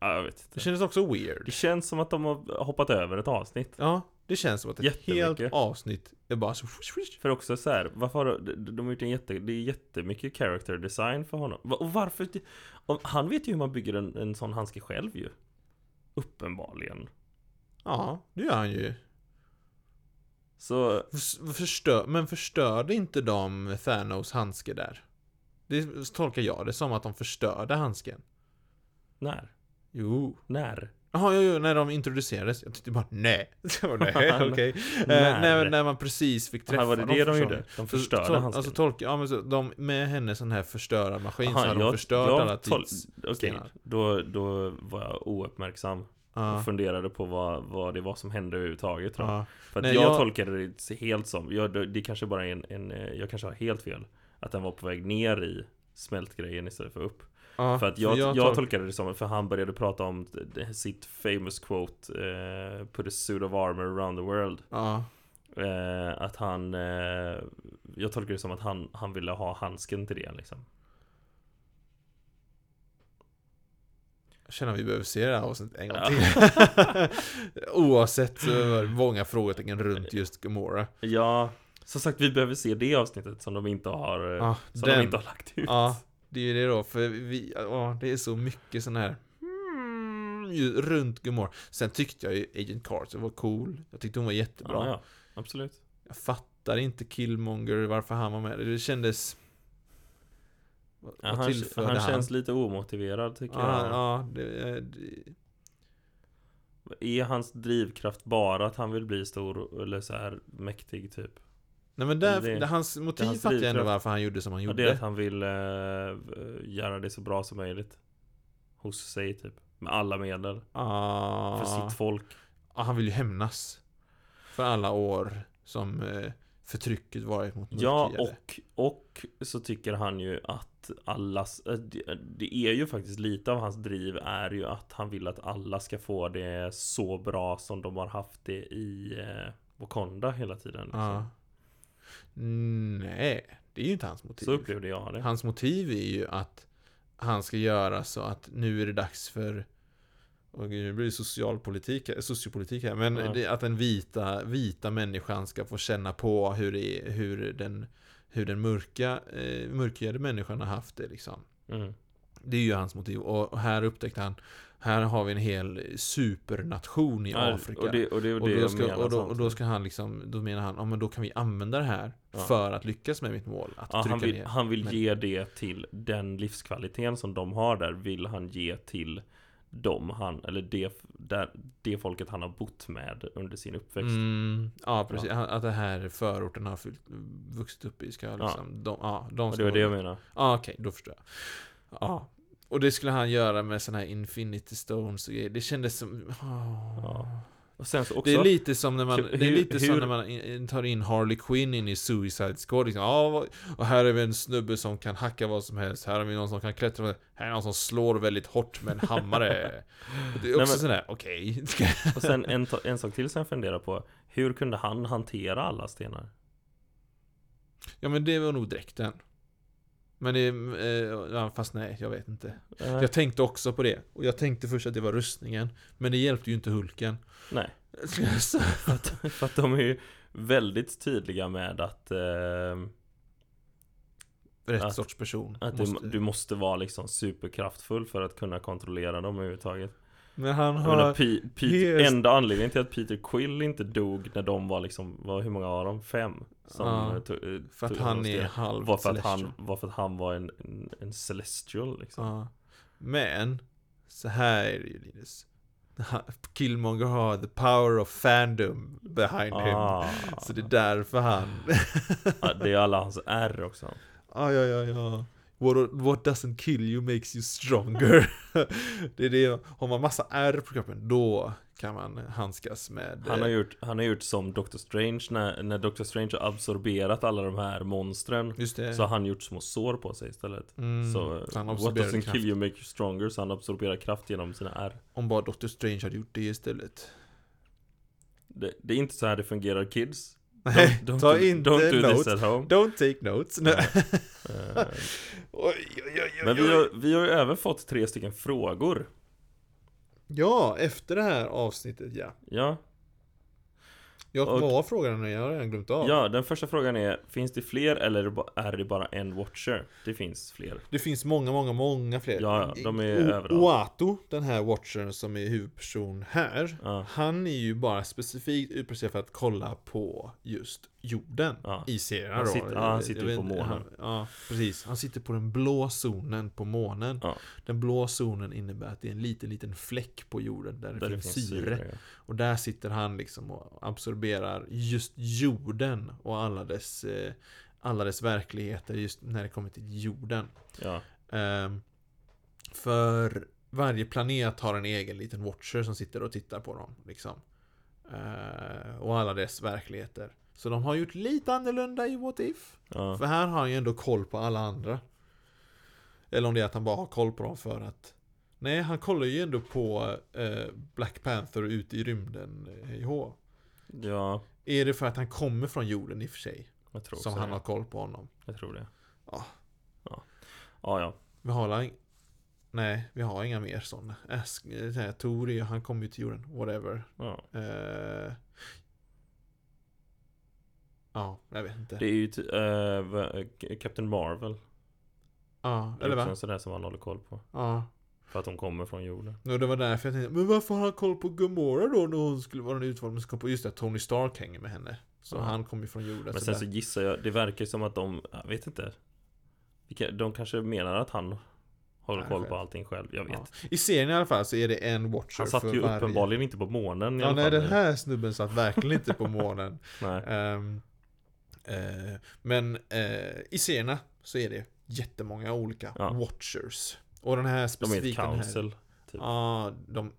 Ja, jag vet Det inte kändes också weird. Det känns som att de har hoppat över ett avsnitt Ja, det känns som att ett helt avsnitt är bara så... För också så här, varför har de, de har gjort en jätte, det är jättemycket character design för honom Och varför, och han vet ju hur man bygger en, en sån handske själv ju Uppenbarligen Ja, det gör han ju. Så, Förs- Förstör, men förstörde inte de Thanos handske där? Det tolkar jag det som att de förstörde handsken. när? Jo. När? Jaha, jo, jo, när de introducerades. Jag tyckte bara nej. <laughs> <laughs> Nej, okej. Eh, När? när, man precis fick träffa Aha, var det dem det de gjorde? De Så förstörde tol- handsken? Alltså tolka, ja men så, de, med hennes sån här förstörarmaskin så Aha, hade de förstört jag alla tol- tids... Okej, stenar. då, då var jag ouppmärksam Och funderade på vad, vad det var som hände överhuvudtaget tror jag. Ja. För Nej, jag, jag- tolkade det helt som, jag, det kanske bara är en, en, eh, jag kanske har helt fel Att den var på väg ner i smältgrejen istället för upp Ja, För att jag, jag, tolk- tolkade det som, för han började prata om sitt famous quote eh, Put a suit of armor around the world Ja. eh, Att han, eh, jag tolkade det som att han, han ville ha handsken till det liksom känner att vi behöver se det här avsnittet en gång Ja. till. <laughs> Oavsett så var det många frågetecken runt just Gamora. Ja, som sagt vi behöver se det avsnittet som de inte har, eh, Ja, som de inte har lagt ut Ja, det är ju det då, för vi, ja, det är så mycket sån här hmm, runt Gamora. Sen tyckte jag ju Agent Carter var cool. Jag tyckte hon var jättebra. ja, ja, absolut Jag fattar inte Killmonger, varför han var med. Det kändes... Ja, han, tillförde han känns lite omotiverad tycker Ja, jag. ja, det, det, Är hans drivkraft bara att han vill bli stor eller så här mäktig typ? Nej men där, Det- det, hans motiv hans fattar jag ändå varför han gjorde som han Ja, gjorde. det är att han vill eh, göra det så bra som möjligt. Hos sig typ. Med alla medel. Ah, För sitt folk. Ah, han vill ju hämnas. För alla år som eh, förtrycket varit mot Ja mörkhyade. och, och så tycker han ju att allas eh, det, är ju faktiskt lite av hans driv är ju att han vill att alla ska få det så bra som de har haft det i eh, Wakanda hela tiden liksom. Ja. Nej, det är ju inte hans motiv. Så upplevde jag det Hans motiv är ju att han ska göra så att nu är det dags för och nu blir det socialpolitik, sociopolitik här, men det, att den vita, vita människan ska få känna på hur, det hur den, hur den mörka, eh, mörkhyade människan har haft det liksom. mm. Det är ju hans motiv. Och här upptäckte han, här har vi en hel supernation i Ja, Afrika. Och det, och det, och och, det då jag ska, menar och, då, och då samtidigt. ska han liksom, då menar han, ja men då kan vi använda det här Ja. för att lyckas med mitt mål. Att Ja, trycka han vill, ner. han vill Men- ge det till den livskvaliteten som de har där Vill han ge till dem han, eller det, där, det folket han har bott med under sin uppväxt Mm, ja, precis. Han- Att det här förorten har fyllt, vuxit upp i ska Ja. liksom, de, ja, de Och det var det jag menar Ja, okej, då förstår jag. Ja. Och det skulle han göra med såna här Infinity Stones och grejer. Det kändes som... åh. Ja. Också Det är lite som när man, Hur- det är lite som hur- när man in- tar in Harley Quinn in i Suicide Squad liksom. vad- och här är vi en snubbe som kan hacka vad som helst, här har vi någon som kan klättra, här är någon som slår väldigt hårt med en hammare. Det är också men- sådär, okej. <laughs> Och sen en, en sak till som jag funderar på Hur kunde han hantera alla stenar? Ja men det var nog dräkten. Men det, eh, fast nej, jag vet inte. Eh, Jag tänkte också på det. Och jag tänkte först att det var rustningen. Men det hjälpte ju inte Hulken. Nej, <laughs> Så- för att, för att de är ju väldigt tydliga med att, eh, Rätt Att- sorts person. att måste- Du, du måste vara liksom superkraftfull för att kunna kontrollera dem överhuvudtaget Men han Jag menar, har... Pe- Peter, helt- enda anledningen till att Peter Quill inte dog när de var liksom, var, hur många av dem? Fem? Som Ja, eh, tog- eh, För att han är del. halvt var för att han, var för att han var en, en, en celestial liksom Ja. Men, så här är det ju Linus. Killmonger har the power of fandom behind him. ah, Så det är därför han... Det är alla hans R också <laughs> Ja, ja, ja, ja. What, what doesn't kill you makes you stronger. <laughs> det är det, har man massa ärr på kroppen, då kan man handskas med... Han har eh, gjort, han har gjort som Doctor Strange när, när Doctor Strange har absorberat alla de här monstren Just det. Så har han gjort små sår på sig istället Mm, Så, han what doesn't kraft. kill you make you stronger Så han absorberar kraft genom sina R Om bara Doctor Strange hade gjort det istället. det, det är inte så här det fungerar kids Nej, Don't- don't ta inte Don't do notes. this at home Don't take notes. Nej. Eh, <laughs> oj, oj, oj, Men vi har, vi har ju även fått tre stycken frågor Ja, efter det här avsnittet, ja. Ja, Jag Och- vad var frågan nu? Jag har redan glömt av. ja den första frågan är Finns det fler eller är det bara en Watcher? Det finns fler Det finns många, många, många fler. Ja, de är O- överallt. Oato, den här watchern som är huvudperson här. Ja. Han är ju bara specifikt utplacerad för att kolla på just jorden Ja. i serien Han då. sitter- ja, han sitter vet på månen. Han, ja, precis. Han sitter på den blå zonen på månen. Ja. Den blå zonen innebär att det är en liten, liten fläck på jorden där det, Där det finns, finns syre. syre ja. Och där sitter han liksom och absorberar just jorden och alla dess, eh, alla dess verkligheter just när det kommer till jorden. Ehm, för varje planet har en egen liten Watcher som sitter och tittar på dem. Liksom. Eh, och alla dess verkligheter. Så de har gjort lite annorlunda i What If. Ja. För här har han ju ändå koll på alla andra. Eller om det är att han bara har koll på dem för att Nej, han kollar ju ändå på eh, Black Panther ute i rymden, eh, hej hå. ja, Är det för att han kommer från jorden i och för sig? jag tror Som han det. har koll på honom? Jag tror det. Ja. Ja, ja. ja. Vi har Nej, vi har inga mer sådana. Eh, Tori, han kommer ju till jorden, whatever. ja. Eh, ja, jag vet inte. Det är ju va- Captain Marvel. ja, Det är eller också va? en sån där som han håller koll på. Ja. För att de kommer från jorden. Och det var därför jag tänkte, men varför har han koll på Gamora då när hon skulle vara en utformad som kom på just det, att Tony Stark hänger med henne. Så Ja. han kom ju från jorden. Men så sen där. så gissar jag, det verkar som att de, jag vet inte. De kanske menar att han håller Nej, koll själv. på allting själv. Jag vet. Ja. I serien i alla fall så är det en Watcher Han satt för ju varje... uppenbarligen inte på månen i Ja, alla nej fall. den här snubben satt verkligen inte på månen. <laughs> Nej. Ehm, eh, men eh, i serierna så är det jättemånga olika Ja. Watchers. Och den här De är ett specifika council. Typ. Ja, de,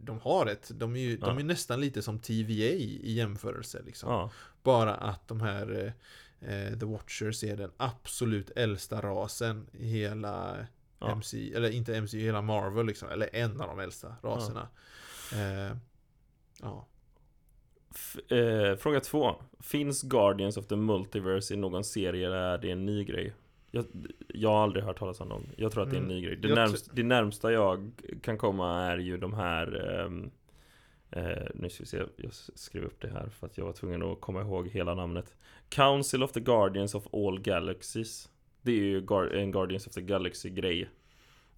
de har ett. De är ju de Ja. är nästan lite som TVA i jämförelse liksom. Ja. Bara att de här eh, The Watchers är den absolut äldsta rasen i hela Ja. MC, eller inte MC, hela Marvel liksom, eller en av de äldsta raserna. Eh, ja. Eh, fråga två. Finns Guardians of the Multiverse i någon serie eller är det en ny grej? Jag, jag har aldrig hört talas om någon. Jag tror att det är en Mm. ny grej. Det, närmst, det närmsta jag kan komma är ju de här ehm, eh, Nu ska vi se, jag skrev upp det här för att jag var tvungen att komma ihåg hela namnet Council of the Guardians of All Galaxies Det är ju en Guardians of the Galaxy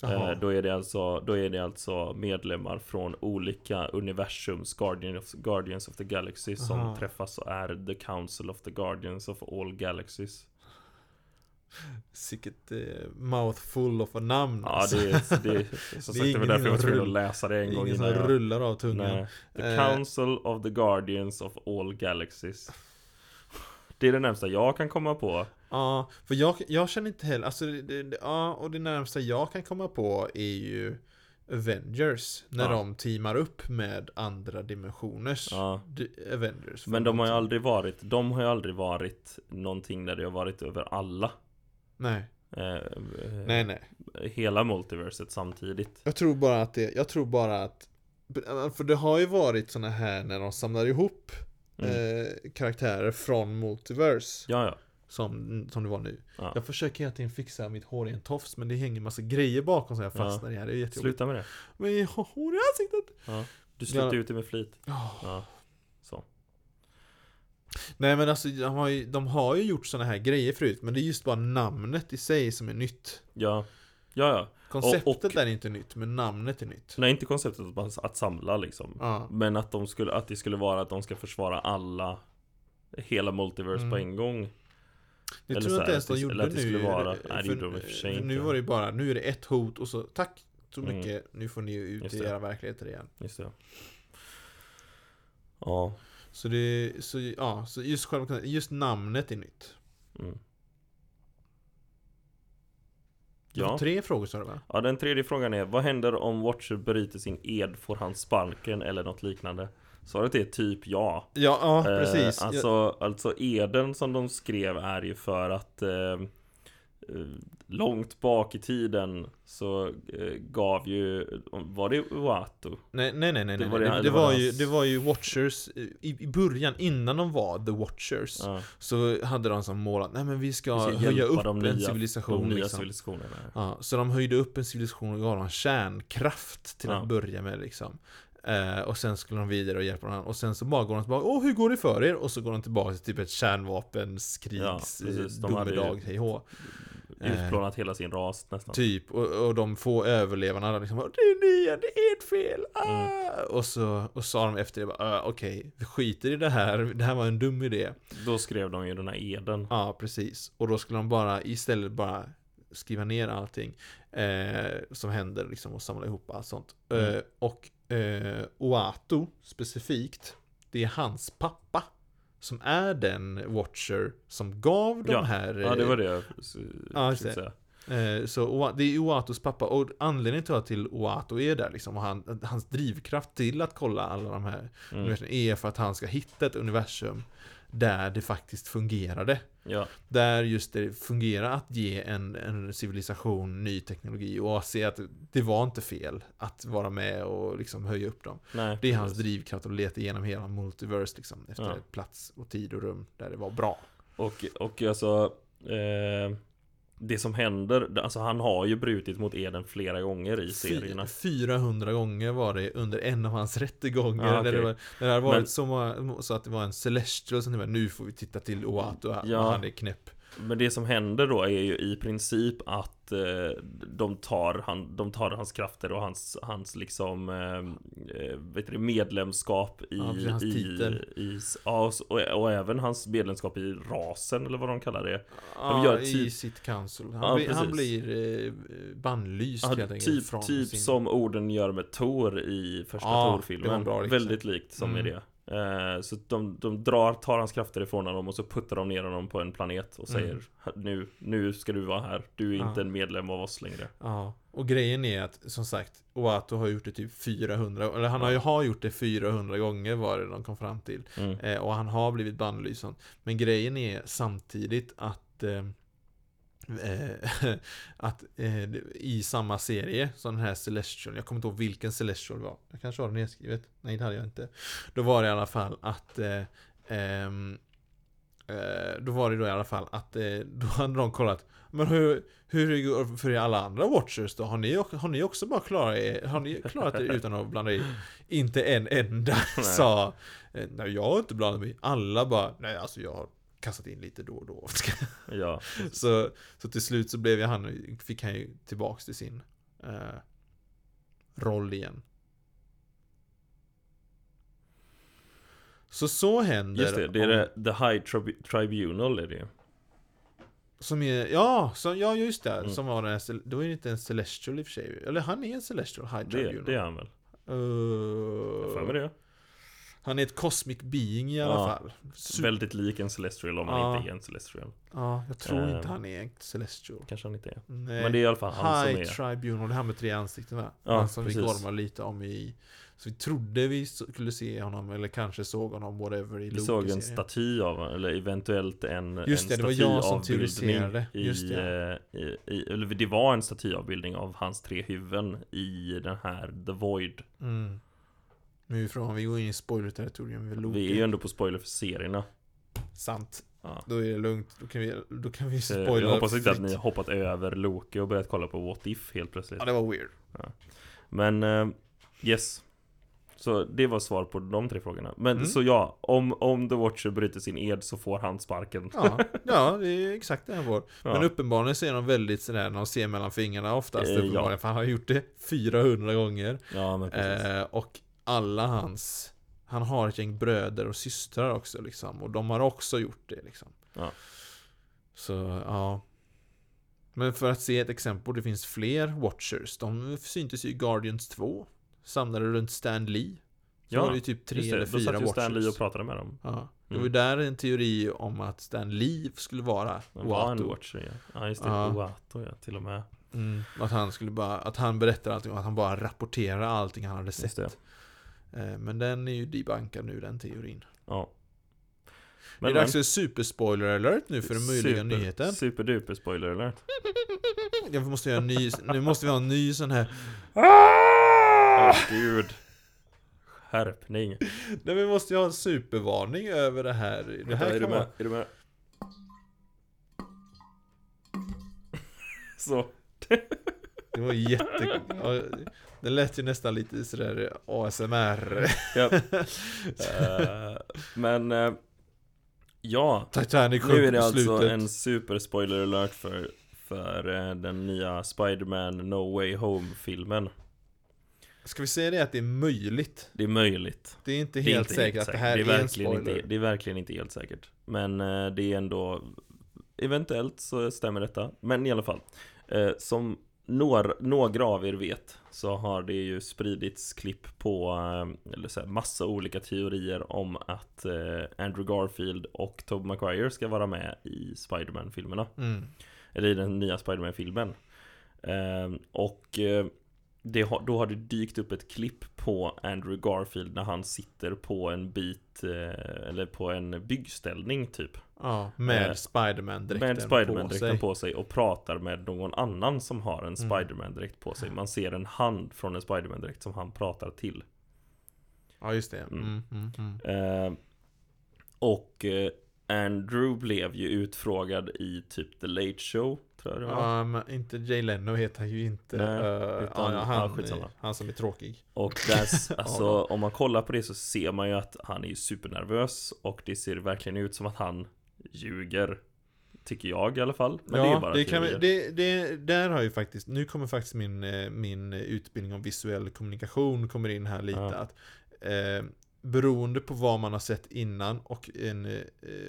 Eh, då, är det alltså, då är det alltså medlemmar från olika universums Guardians of, Guardians of the Galaxy som Aha. träffas och är The Council of the Guardians of All Galaxies Sicket eh, mouthful of a namn. Ja alltså. det är, det är <laughs> som Det sagt det var ingen därför jag var som tvungen att läsa det en gång Ingen som innan rullar av tungan. nej, The Eh. Council of the Guardians of All Galaxies Det är det närmsta jag kan komma på Ja, för jag, jag känner inte heller, alltså det, det, ja, och det närmsta jag kan komma på är ju Avengers, när Ja. de teamar upp med andra dimensioners ja. Avengers. Men de har ju aldrig varit De har ju aldrig varit någonting där det har varit över alla Nej, eh, eh, nej, nej. Hela multiverset samtidigt Jag tror bara att det, jag tror bara att för det har ju varit såna här när de samlar ihop Mm. eh, karaktärer från Multiverse Ja ja som, som det var nu. Ja. Jag försöker hela tiden fixa mitt hår i en tofs men det hänger massa grejer bakom så jag Ja. fastnar i här. Det är jättejobbigt. Sluta med det Men jag har hår i ansiktet! ja. Du släppte Ja. ut det med flit Ja. Ja Så Nej men alltså de har, ju, de har ju gjort såna här grejer förut Men det är just bara namnet i sig som är nytt Ja Ja ja Konceptet Och- och- är inte nytt men namnet är nytt. Nej inte konceptet att, bara- att samla liksom. Ja, Men att de skulle Att det skulle vara att de ska försvara alla Hela multiverse Mm. på en gång. Det Eller tror jag inte ens att de gjorde eller att det nu skulle vara- För- nej, det gjorde de för sig för Nu var det bara, nu är det ett hot och så Tack så Mm. mycket, nu får ni ut Just i det. era verkligheter igen. Just det. Ja. Så det, så ja, så just själva, just namnet är nytt. Mm. Det var Ja. tre frågor sa du va? ja, den tredje frågan är Vad händer om Watcher bryter sin ed? Får han sparken eller något liknande? Svaret är typ ja Ja, ja Eh, precis alltså, alltså eden som de skrev är ju för att eh, eh, Långt bak i tiden så eh, gav ju Var det Uatu? Nej, nej, nej, nej, Det nej. var Det, det- det, var ju, det var ju Watchers i, i början, innan de var The Watchers Ja, Så hade de som mål att, nej men vi ska, vi ska höja upp en nya- civilisation de nya liksom. Ja, så de höjde upp en civilisation och gav dem kärnkraft till Ja. att börja med liksom eh, Och sen skulle de vidare och hjälpa varandra Och sen så bara går de tillbaka, åh hur går det för er? Och så går de tillbaka till typ ett kärnvapenskrigs Ja, precis. De domedag, hej hå. Eh. Utplånat hela sin ras nästan Typ, och, och de få överlevarna liksom bara, Det är ni, det är ert fel! Ah! Mm. Och så och sa de efter det bara, "Ah, okej, vi skiter i det här, det här var en dum idé Då skrev de ju den här eden Ja, precis. Och då skulle de bara istället bara skriva ner allting eh, som händer liksom och samla ihop allt sånt. Mm. Eh, och eh, Oato specifikt, det är hans pappa som är den Watcher som gav de Ja, här Ja det var eh, det jag s- Ja, just försökte det. säga Eh, så det är Oatos pappa, och anledningen till att till Oato är där liksom, och han, hans drivkraft till att kolla alla de här Mm. universum är för att han ska hitta ett universum där det faktiskt fungerade. Ja, Där just det fungerar att ge en, en civilisation ny teknologi och se att det var inte fel att vara med och liksom höja upp dem. nej. Det är hans precis. drivkraft att leta igenom hela multiverse liksom, efter Ja. plats och tid och rum där det var bra. Och, och alltså eh, Det som händer, alltså han har ju brutit mot Eden flera gånger i serierna Fy- 400 gånger var det under en av hans rättegånger. Ja, där okej. det, var, där det hade varit Men- så, så att det var en Celestial som var, nu får vi titta till Oato, här, Ja. han är knäpp. Men det som händer då är ju i princip att eh, de, tar han, de tar hans krafter och hans, hans liksom eh, eh, vet du, medlemskap i, Ja, hans i, titel. i, ja, och, och, även hans medlemskap i rasen eller vad de kallar det Ja, gör i typ- sitt council. Han, Ja, blir, han blir eh, bannlyst Ja, helt enkelt. typ, typ sin... som orden gör med Tor i första Ja, Tor-filmen. Väldigt likt som Mm. i det Så de, de drar, tar hans krafter ifrån honom och så puttar de ner honom på en planet och säger Mm. nu, nu ska du vara här, du är Ja. inte en medlem av oss längre Ja, och grejen är att som sagt Oato har gjort det typ 400, eller han har ju har gjort det 400 gånger var det de kom fram till. mm. Eh, och han har blivit bannlyst. Men grejen är samtidigt att eh, eh, <laughs> att eh, i samma serie som den här Celestial, jag kommer inte ihåg vilken Celestial det var. Jag kanske har det nedskrivet. Nej det hade jag inte. Då var det i alla fall att eh, ehm, eh, då var det då i alla fall att eh, då hade de kollat Men hur, hur det går för alla andra Watchers då? Har ni, har ni också bara klarat er, har ni klarat er utan att blanda i? Inte en enda Nej. sa Nej jag har inte blandat mig Alla bara Nej alltså jag har kastat in lite då och då <laughs> Ja, så, så till slut så blev ju han, fick han ju tillbaks till sin eh, roll igen. Så så händer just det, det är om- det, The High Tribu- Tribunal är det Som är, ja, så, ja just det, Mm. som var den här, då är det inte en Celestial i och för sig Eller han är en Celestial High Det, Tribunal det är han väl? Eh, Jag för mig det Han är ett cosmic being i alla Ja, fall Super, Väldigt lik en Celestial om han Ja. inte är en Celestial Ja, jag tror Eh, inte han är en Celestial Kanske han inte är Nej. Men det är i alla fall han High som är Tribunal, det här med tre ansikten va? Ja, Han som vi precis. gormar lite om i Så vi trodde vi skulle se honom, eller kanske såg honom, whatever, i Vi såg en staty av eller eventuellt en, Just en det, det var jag som teoriserade. i, Just det. eh, i, i, eller det var en statyavbildning av hans tre huvuden i den här The Void mm. Nu ifrån, vi går in i spoiler-territorium Vi är ju ändå på spoiler för serierna. Sant. Ja. Då är det lugnt, då kan vi, då kan vi Eh, spoila Jag hoppas inte att ni har hoppat över Loki och börjat kolla på What If helt plötsligt. Ja, det var weird. Men eh, Yes. Så det var svar på de tre frågorna. Men Mm. så ja, om, om The Watcher bryter sin ed så får han sparken. Ja, ja, det är exakt det han får. <laughs> Ja. Men uppenbarligen så är de väldigt sådär, de ser mellan fingrarna oftast Eh, uppenbarligen, ja. för han har gjort det <laughs> 400 gånger. Ja men precis. Eh, och alla hans Han har ett gäng bröder och systrar också liksom Och de har också gjort det liksom. Ja. Så ja. Men för att se ett exempel, det finns fler Watchers. De syntes ju i Guardians 2 Samlade runt Stan Lee. Så Ja, var det ju typ tre det, eller då fyra satt ju Stan Lee Watchers. och pratade med dem. Ja, det Mm. var ju där en teori om att Stan Lee skulle vara Han var en Oato. Watcher ja. Ja just det, Ja. Oato ja, till och med. Mm, att han skulle bara, att han berättar allting och att han bara rapporterar allting han hade sett Men den är ju debankad nu, den teorin Ja det är dags för superspoiler alert nu för den möjliga super, nyheten. Superduper spoiler alert <laughs> Jag måste göra en ny, nu måste vi ha en ny sån här Åh gud Skärpning Nej vi måste ju ha en supervarning över det här. Det Vänta, här är, du med? vara... är du med? <laughs> Så Det var jätte... Det lät ju nästan lite sådär ASMR. ja. <laughs> Eh, Men eh, Ja Titanic Nu är det alltså slutet. en super spoiler alert för, för eh, den nya Spider-Man No Way Home-filmen Ska vi säga det att det är möjligt? Det är möjligt Det är inte Det är helt inte säkert helt att det här det är, är, en spoiler. inte, det är verkligen inte helt säkert Men eh, det är ändå Eventuellt så stämmer detta Men i alla fall eh, Som några, några av er vet Så har det ju spridits klipp på eh, Eller så här, massa olika teorier om att eh, Andrew Garfield och Tobey Maguire ska vara med i Spider-Man-filmerna. Mm. Eller i den nya Spiderman-filmen. Eh, Och eh, har, då har det dykt upp ett klipp på Andrew Garfield när han sitter på en bit Eller på en byggställning typ Ja, med Eh, Spiderman-dräkten Med på Spiderman-dräkten sig. på sig och pratar med någon annan som har en Mm. Spiderman-dräkt på sig Man ser en hand från en Spiderman-dräkt som han pratar till Ja, just det. Mm. Mm, mm, mm. Eh, och eh, Andrew blev ju utfrågad i typ The Late Show Tror jag Ja, men inte Jay Leno heter han ju inte. Nej, Eh, utan- ja, han, skitsamma. han som är tråkig. Och <laughs> där, alltså Ja. om man kollar på det så ser man ju att han är supernervös Och det ser verkligen ut som att han ljuger Tycker jag i alla fall Men ja, det är bara det kan vi, det, det, där har ju faktiskt, nu kommer faktiskt min, eh, min utbildning om visuell kommunikation kommer in här lite. Ja. Att, eh, beroende på vad man har sett innan och en, eh,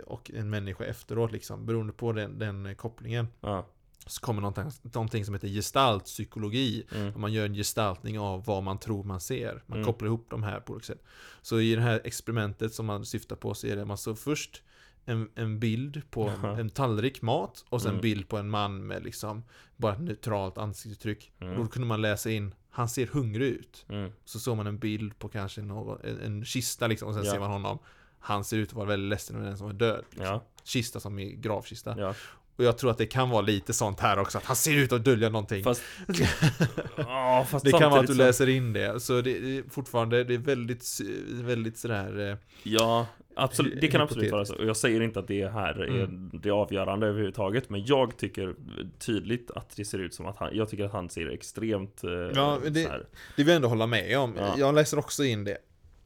och en människa efteråt, liksom, beroende på den, den kopplingen, ja, så kommer någonting, någonting som heter gestaltpsykologi. mm, Man gör en gestaltning av vad man tror man ser. Man Mm. kopplar ihop de här på olika sätt. Så i det här experimentet som man syftar på så är det man så först en, en bild på en, en tallrik mat och sen Mm. bild på en man med liksom bara ett neutralt ansiktsuttryck. Mm. Då kunde man läsa in, han ser hungrig ut. mm, Så såg man en bild på kanske någon, en, en kista liksom och sen Ja. ser man honom. Han ser ut att vara väldigt ledsen över den som är död. Liksom. ja, Kista som i gravkista. ja Och jag tror att det kan vara lite sånt här också, att han ser ut att dölja någonting. Fast, <laughs> ja, fast Det kan vara att du läser in det, så det är fortfarande, det är väldigt, väldigt sådär eh, Ja, absolut, det kan absolut vara så. Och jag säger inte att det här är Mm. det avgörande överhuvudtaget Men jag tycker tydligt att det ser ut som att han Jag tycker att han ser extremt eh, Ja, det-. Det vill jag ändå hålla med om, Ja. jag läser också in det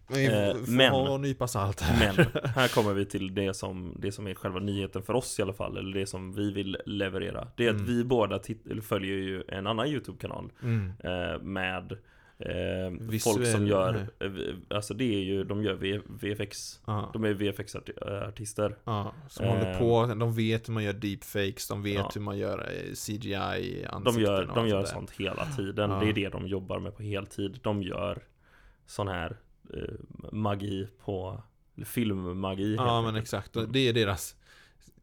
Eh, får men- ha en nypa salt här Men <laughs> här kommer vi till det som, det som är själva nyheten för oss i alla fall Eller det som vi vill leverera Det är att Mm. vi båda följer ju en annan YouTube-kanal mm. eh, Med eh, Visuell- folk som gör eh, Alltså det är ju, de gör v- VFX ja, De är VFX-artister ja, som Eh. håller på, de vet hur man gör deepfakes, de vet Ja. hur man gör eh, CGI i De gör, de gör sånt hela tiden. Det är det de jobbar med på heltid. De gör sån här eh, magi på filmmagi. Ja men exakt, Mm. och det är deras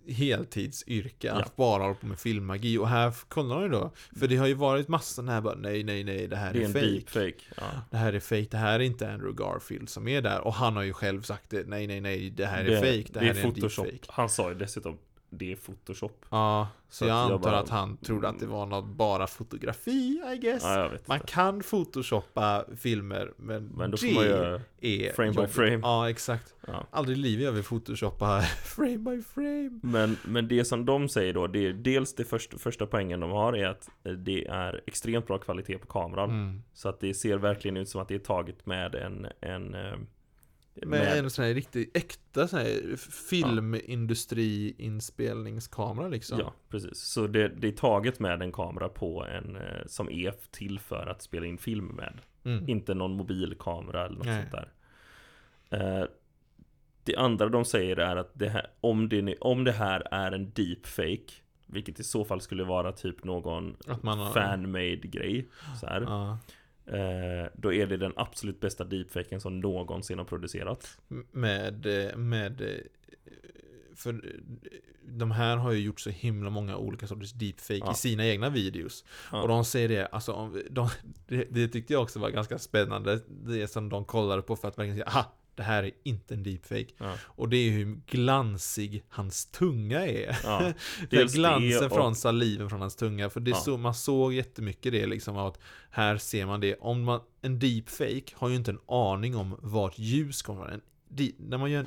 heltidsyrke, Ja. att bara hålla på med filmmagi och här kollar de då För det har ju varit massa sådana här bara, nej nej nej det här Det är är, fake deepfake. Ja. Det här är fake, det här är inte Andrew Garfield som är där Och han har ju själv sagt det, nej nej nej det här är det, fake, det, det här är är en deepfake Han sa ju dessutom det är Photoshop. Ja, så, Så jag att jag antar bara- att han trodde att det var något bara fotografi, I guess Ja, Man inte. kan photoshoppa filmer, men, Men då får man göra är frame by jobbigt. frame. Ja, exakt Ja. Aldrig i livet jag vill photoshoppa <laughs> frame by frame Men, men det som de säger då, det är dels det första, första poängen de har är att eh, det är extremt bra kvalitet på kameran. mm. Så att det ser verkligen ut som att det är taget med en, en eh, Med en sån här riktigt äkta sån här filmindustri-inspelningskamera liksom Ja, precis. Så det, det är taget med en kamera på en eh, som är till för att spela in film med. mm. Inte någon mobilkamera eller något Nej. sånt där. Eh, det andra de säger är att det här, om, det, om det här är en deepfake vilket i så fall skulle vara typ någon fan-made grej så här, Ja. Eh, Då är det den absolut bästa deepfaken som någonsin har producerats Med, eh, med eh, För de här har ju gjort så himla många olika sorters deepfake Ja. i sina egna videos Ja. Och de säger det, alltså de, <laughs> det, det tyckte jag också var ganska spännande Det som de kollade på för att verkligen säga Aha! Det här är inte en deepfake. Ja. Och det är hur glansig hans tunga är. Ja, <laughs> dels glansen det och- från saliven från hans tunga. För det Ja. så, man såg jättemycket det liksom att Här ser man det. Om man, en deepfake har ju inte en aning om vart ljus kommer. Från När man gör en,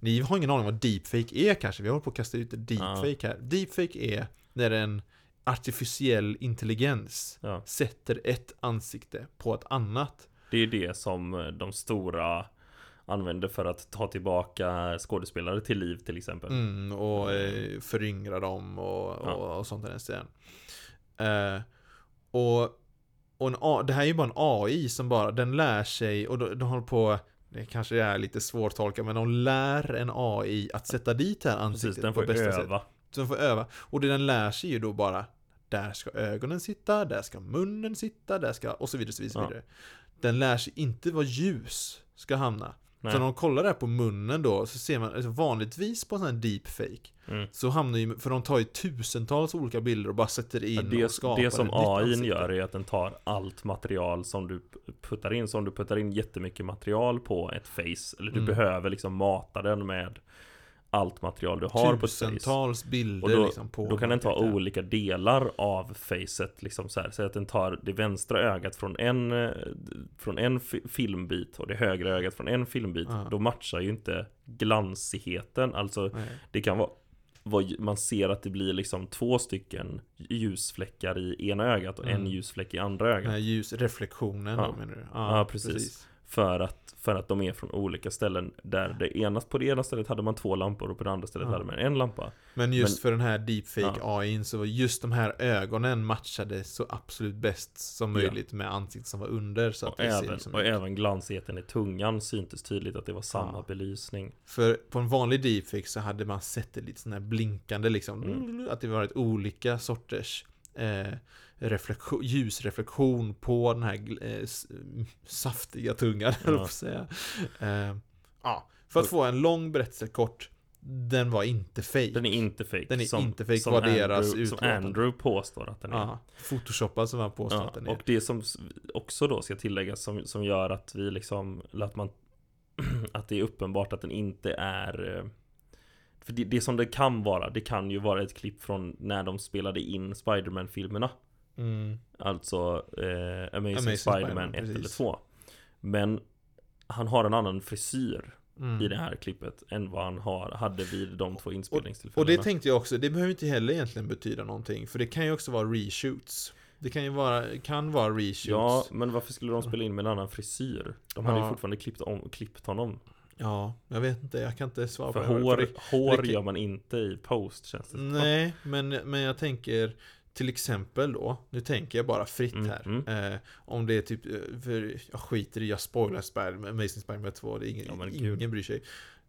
Ni har ingen aning om vad deepfake är kanske. Vi håller på att kasta ut deepfake här. Deepfake är när en artificiell intelligens ja. Sätter ett ansikte på ett annat. Det är det som eh, de stora använder för att ta tillbaka skådespelare till liv till exempel. Mm, och eh, föryngra dem och, och, Ja. och sånt i den stilen. Eh, och och en, A- det här är ju bara en AI som bara, den lär sig och de, de håller på det kanske är lite svårtolkat men de lär en AI att sätta dit det här Precis, ansiktet den på får bästa sätt. öva. Så den får öva. Och det den lär sig ju då bara Där ska ögonen sitta, där ska munnen sitta, där ska och så vidare, så vidare. Ja. Den lär sig inte var ljus ska hamna. Nej. Så när de kollar där på munnen då, så ser man, alltså vanligtvis på en sån här deepfake Mm. Så hamnar ju, för de tar ju tusentals olika bilder och bara sätter in Ja, och det, skapar det som AI gör är att den tar allt material som du puttar in Så om du puttar in jättemycket material på ett face Eller du Mm. behöver liksom mata den med allt material du har på ett face Tusentals bilder Och då- liksom på Då kan den ta karaktären. olika delar av facet liksom så här. Säg att den tar det vänstra ögat från en eh, Från en fi- filmbit och det högra ögat från en filmbit Ja. Då matchar ju inte glansigheten Alltså Nej. det kan vara man ser att det blir liksom två stycken ljusfläckar i ena ögat och en Mm. ljusfläck i andra Den ögat här ljusreflektionen Ja. då menar du? Ja, precis. För, att, för att de är från olika ställen Där det ena, på det ena stället hade man två lampor och på det andra stället Ja. hade man en lampa Men just Men- för den här deepfake AIn så var just de här ögonen matchade så absolut bäst som Ja. möjligt med ansiktet som var under så Och, även, och även glansigheten i tungan syntes tydligt att det var samma Ja. belysning För på en vanlig deepfake så hade man sett det lite sån här blinkande liksom Mm. Att det varit olika sorters eh, reflektion, ljusreflektion på den här eh, mm, saftiga tungan, Ja. säga. Eh, ja, för att få en lång berättelse kort Den var inte fake Den är inte fake Den är som, inte fake, som var deras Andrew, Som utlåtande. Andrew påstår att den är Ja, Photoshopad som han påstår Ja, att den är och det som också då ska tilläggas som, som gör att vi liksom, eller att man <clears throat> Att det är uppenbart att den inte är eh, För det, det som det kan vara, det kan ju vara ett klipp från när de spelade in Spiderman-filmerna mm. Alltså eh, Amazing, Amazing Spiderman Spider-Man, 1 eller precis. 2 Men Han har en annan frisyr Mm. i det här klippet än vad han har, hade vid de två inspelningstillfällena Och det tänkte jag också, det behöver inte heller egentligen betyda någonting För det kan ju också vara reshoots Det kan ju vara, kan vara reshoots Ja, men varför skulle de spela in med en annan frisyr? De hade ju Ja. fortfarande klippt, om, klippt honom Ja, jag vet inte, jag kan inte svara För på det. hår, det. hår det- gör man inte i post känns det. Nej, men, men jag tänker till exempel då, nu tänker jag bara fritt Mm, här mm. Eh, Om det är typ, eh, för jag skiter i, jag spoilar Spiderman, Amazing Spiderman 2 det är ingen, Ja, gud. ingen bryr sig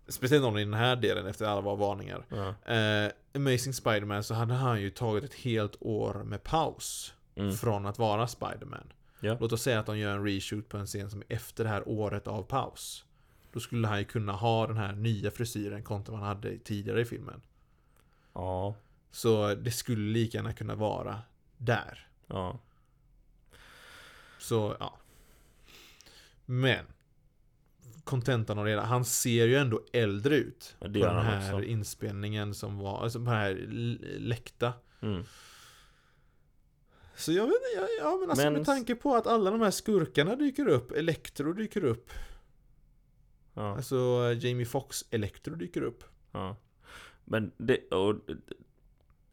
Speciellt någon i den här delen efter alla våra varningar Ja. eh, Amazing Spiderman så hade han ju tagit ett helt år med paus Mm. Från att vara Spiderman Ja. Låt oss säga att de gör en reshoot på en scen som är efter det här året av paus Då skulle han ju kunna ha den här nya frisyren kontra vad han hade tidigare i filmen ja, Så det skulle lika gärna kunna vara där ja. Så, ja Men Kontentan av det hela, han ser ju ändå äldre ut Ja, På det gör den här också. inspelningen som var, alltså på den här läckta Mm. Så jag vet inte, ja, ja men alltså Men- med tanke på att alla de här skurkarna dyker upp Electro dyker upp Ja, Alltså Jamie Fox Electro dyker upp ja. Men det, och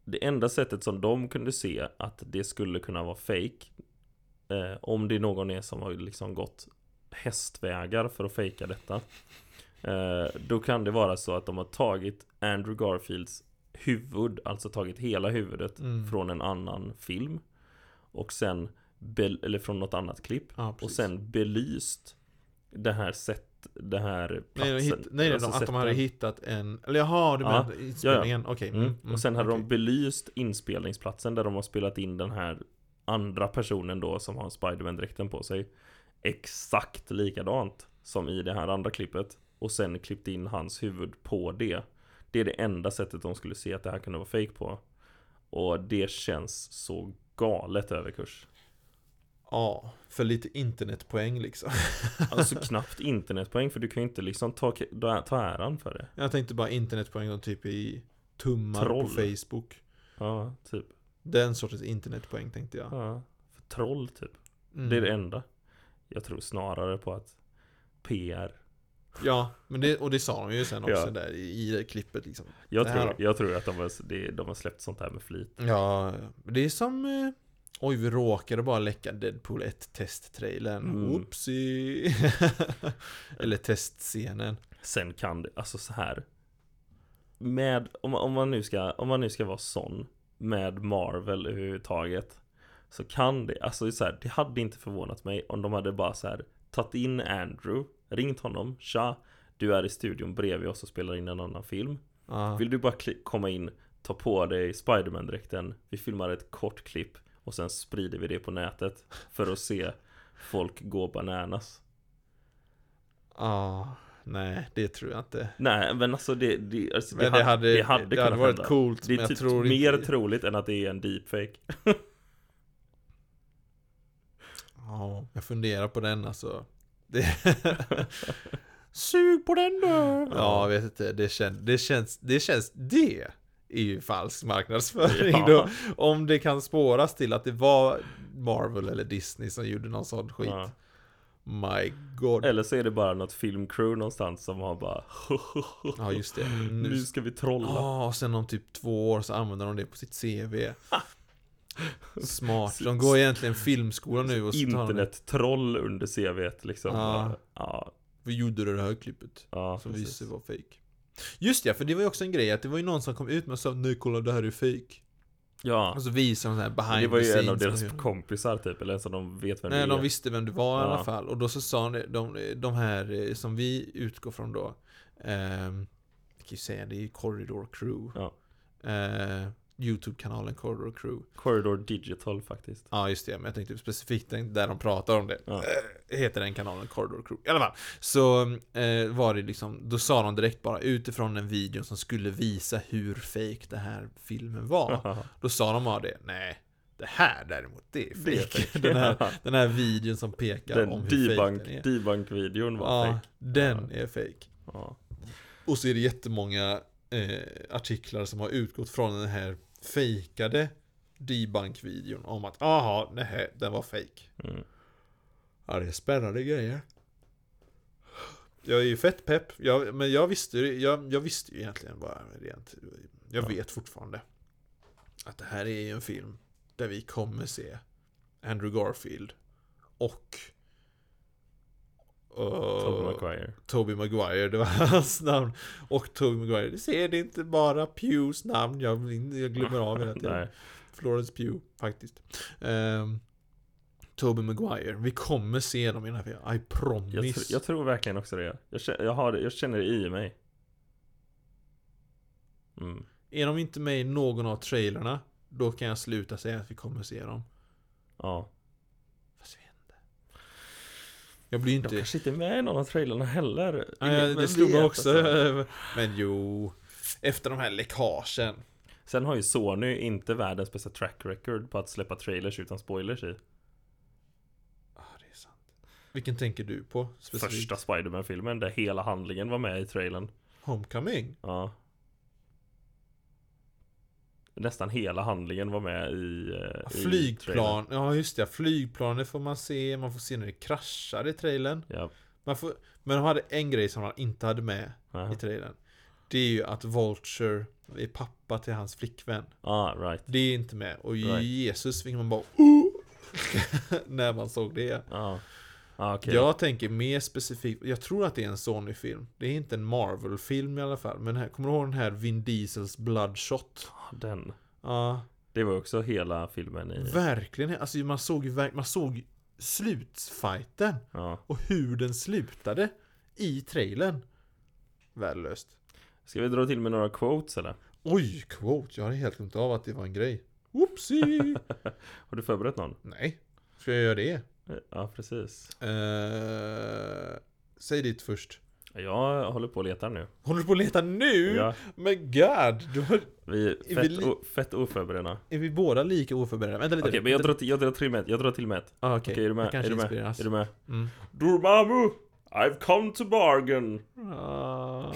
det enda sättet som de kunde se att det skulle kunna vara fake eh, Om det någon är som har liksom gått hästvägar för att fejka detta eh, Då kan det vara så att de har tagit Andrew Garfields huvud, alltså tagit hela huvudet Mm. från en annan film Och sen, eller från något annat klipp Ja, Och sen belyst det här sätt, det här Nej, platsen de hitt, nej, Alltså att de hade hittat en Eller jaha, du Ja, menar inspelningen? Okej. Mm. Och sen hade okej. de belyst inspelningsplatsen där de har spelat in den här andra personen då som har Spiderman-dräkten på sig. Exakt likadant som i det här andra klippet. Och sen klippt in hans huvud på det. Det är det enda sättet de skulle se att det här kunde vara fake på. Och det känns så galet överkurs Ja, för lite internetpoäng liksom. <laughs> Alltså knappt internetpoäng för du kan ju inte liksom ta, ta äran för det. Jag tänkte bara internetpoäng och typ i tummar Troll. på Facebook. Ja, typ. Den sortens internetpoäng tänkte jag. Ja, för troll typ. Mm. Det är det enda. Jag tror snarare på att PR Ja, men det, och det sa de ju sen också Ja. där i, i klippet liksom. Jag Det tror, jag tror att de har, det- de har släppt sånt här med flit. Ja, det är som eh, Oj, vi råkade bara läcka Deadpool 1 testtrailern. Mm. Oopsie <laughs> Eller testscenen. Sen kan det, alltså så här. Med, om, om man nu ska, om man nu ska vara sån Med Marvel överhuvudtaget Så kan det, alltså så här, det hade inte förvånat mig om de hade bara så här Tagit in Andrew, ringt honom, tja Du är i studion bredvid oss och spelar in en annan film. Ja. Vill du bara komma in, ta på dig Spiderman-dräkten? Vi filmar ett kort klipp Och sen sprider vi det på nätet För att se folk gå bananas Ja, Nej, det tror jag inte. Nej, men alltså det, det, alltså, Men det hade, det hade, kunnat varit hända. coolt, Det är typ mer inte... troligt än att det är en deepfake. <laughs> Ja, jag funderar på den alltså. Det... <laughs> Sug på den då! Ja, jag vet inte. Det, kän... det känns... Det känns... Det är ju falsk marknadsföring <laughs> Ja. då. Om det kan spåras till att det var Marvel eller Disney som gjorde någon sån skit. Ja. My God. Eller så är det bara något filmcrew någonstans som har bara <laughs> Ja, just det. Nu Nu... ska vi trolla. Ja, och sen om typ två år så använder de det på sitt CV. <laughs> Smart. De går egentligen filmskola nu och. Internettroll under CVt liksom. Ja. Ja, Vi gjorde det här klippet. ja Som visade vara fake. Just ja, för det var ju också en grej att det var ju någon som kom ut med och sa Nej kolla det här är fake. Ja, Och så visade de så här behind det var ju the en av scenes. deras kompisar typ, eller så de vet vem Nej, det de är. visste vem du var i alla fall. Och då så sa de, de, de här eh, som vi utgår från då. ehm, jag kan ju säga det är Corridor Crew. Ja. Eh, Youtube-kanalen Corridor Crew. Corridor Digital faktiskt. Ja just det, men jag tänkte specifikt den- där de pratar om det. Ja. Eh, heter den kanalen Corridor Crew. I alla fall. Så eh, var det liksom, då sa de direkt bara utifrån en video som skulle visa hur fake det här filmen var. <laughs> Då sa de bara det, nej. Det här däremot, det är Det är fake. fake. <laughs> den, här, den här videon som pekar om Den hur fake debunk, den är. debunk-videon var Ja, fake. den är fake. Ja. Och så är det jättemånga eh, artiklar som har utgått från den här fejkade debunk-videon om att aha, nej, den var fake. Mm. Ja, det är spännande grejer. Jag är ju fett pepp, jag, men jag visste, ju- jag, jag visste ju egentligen bara rent, jag Ja. vet fortfarande att det här är ju en film där vi kommer se Andrew Garfield och uh, Tobey Maguire. Toby Maguire, det var <laughs> hans namn. Och Toby Maguire, det ser det inte bara Pews namn, jag, jag glömmer av hela tiden. <laughs> Nej. Florence Pugh, faktiskt. Um, Toby Maguire, vi kommer se dem i den här filmen, I promise. Jag, tr- jag tror verkligen också det. Jag känner, jag, har det, jag känner det i mig. Mm. Är de inte med i någon av trailerna, då kan jag sluta säga att vi kommer se dem. Ja. Fast jag vet inte. Jag blir inte... kanske inte med i någon av trailerna heller. Nej, Ingen- det slog mig vet, också. alltså. Men jo, efter de här läckagen. Sen har ju Sony inte världens bästa track record på att släppa trailers utan spoilers i. Ah, det är sant. Vilken tänker du på? Specifikt? Första Spiderman-filmen där hela handlingen var med i trailern. Homecoming? Ja. Nästan hela handlingen var med i, eh, i trailern. Flygplan, ja just det, flygplanet får man se, man får se när det kraschar i trailern. Ja. Man får, men de hade en grej som man inte hade med Ja. i trailern. Det är ju att Vulture är pappa till hans flickvän. Ah, right. Det är inte med. Och Right. Jesus fick man bara oh! <laughs> <laughs> När man såg det. Ja. Ah, okej. Jag tänker mer specifikt, jag tror att det är en Sony-film. Det är inte en Marvel-film i alla fall. Men här, kommer du ihåg den här Vin Diesels Bloodshot? Den. Ja, Det var också hela filmen i... verkligen. Alltså man såg ju man såg slutfighten. Ja. Och hur den slutade i trailern. Värdelöst. Ska vi dra till med några quotes eller? Oj, quote. Jag hade helt glömt av att det var en grej. Whoopsie! <laughs> Har du förberett någon? Nej, ska jag göra det? Ja, precis. Eh, säg ditt först. Jag håller på och letar nu. Håller du på att leta nu? Ja, Men god! Du har, vi är fett, li- o, fett oförberedda. är vi båda lika oförberedda? Vänta lite. Okej, men jag drar, till, jag drar till med ett. Jag drar till med ett. ah, Okej, Okej, är du med? Är du med? Är du med? Mm. Dormammu! I've come to bargain! Ah,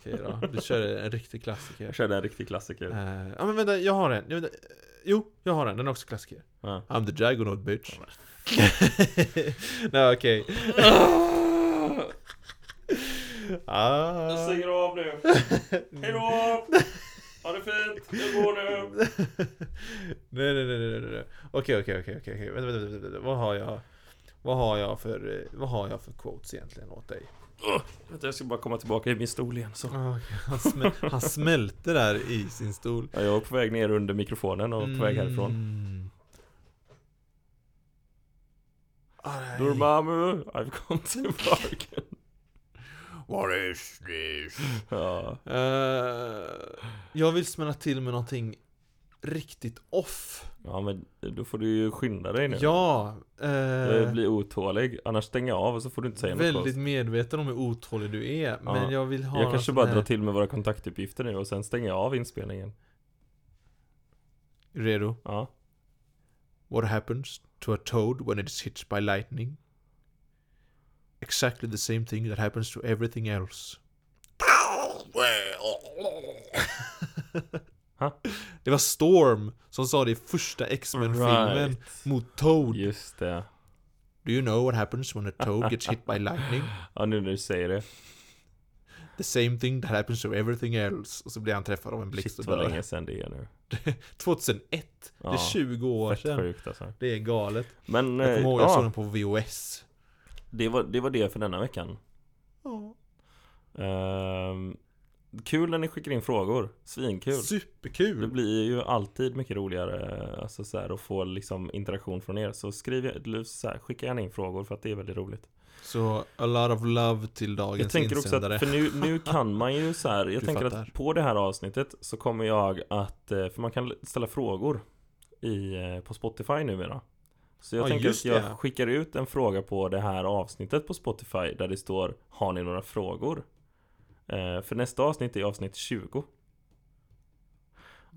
Okej då, du kör en riktig klassiker. Jag körde en riktig klassiker. Eh, Ja men vänta, jag har en. Jo, jag har en. Den är också klassiker. Ja. I'm the Dragonaut bitch. <laughs> <laughs> Nej okej. <laughs> ah. Jag stänger av nu. Hejdå! Ha det fint! Jag går nu! nej, nej, nej, nej, nej. Okej, okej, okej, okej, okej. Vänta, vänta, vänta, vänta. Vad har jag? Vad har jag för, eh, vad har jag för quotes egentligen åt dig? Vänta, jag ska bara komma tillbaka i min stol igen så. Okej. Han, smä han smälte där i sin stol. Ja, jag var på väg ner under mikrofonen och på väg härifrån. Mm. Ah, nej. Dormammu! I've come to bargain. What is this? Ja. Eh, jag vill smälla till med någonting riktigt off. Ja men då får du ju skynda dig nu Ja, eh, blir otålig, annars stänger jag av och så får du inte säga något väldigt medveten om hur otålig du är. Ja. Men jag vill ha Jag kanske bara här- drar till med våra kontaktuppgifter nu och sen stänger jag av inspelningen Redo? Ja What happens to a toad when it is hit by lightning? Exactly the same thing that happens to everything else. <laughs> Det var Storm som sa det i första X-Men-filmen Right. mot Toad. Just det Do you know what happens when a toad gets hit by lightning? <laughs> Ja nu när du säger det The same thing that happens to everything else. Och så blir han träffad av en blixt Shit och vad dör. länge sedan det är nu <laughs> 2001. Det Ja, är 20 år sedan. sjukt alltså Det är galet. Men Jag eh, kommer ihåg jag såg ja, den på VOS. det, var, det var det för denna veckan Ja. Ehm, Kul när ni skickar in frågor, svinkul Det Superkul! blir ju alltid mycket roligare alltså så här, att få liksom interaktion från er Så skriv så här, skicka gärna in frågor för att det är väldigt roligt Så a lot of love till dagens Jag tänker också insändare. att, för nu, nu kan man ju så här, <laughs> Jag Du tänker fattar. att på det här avsnittet så kommer jag att, eh, för man kan ställa frågor i, eh, på Spotify numera Så jag Ja, tänker att jag det. skickar ut en fråga på det här avsnittet på Spotify där det står Har ni några frågor? Eh, för nästa avsnitt är avsnitt 20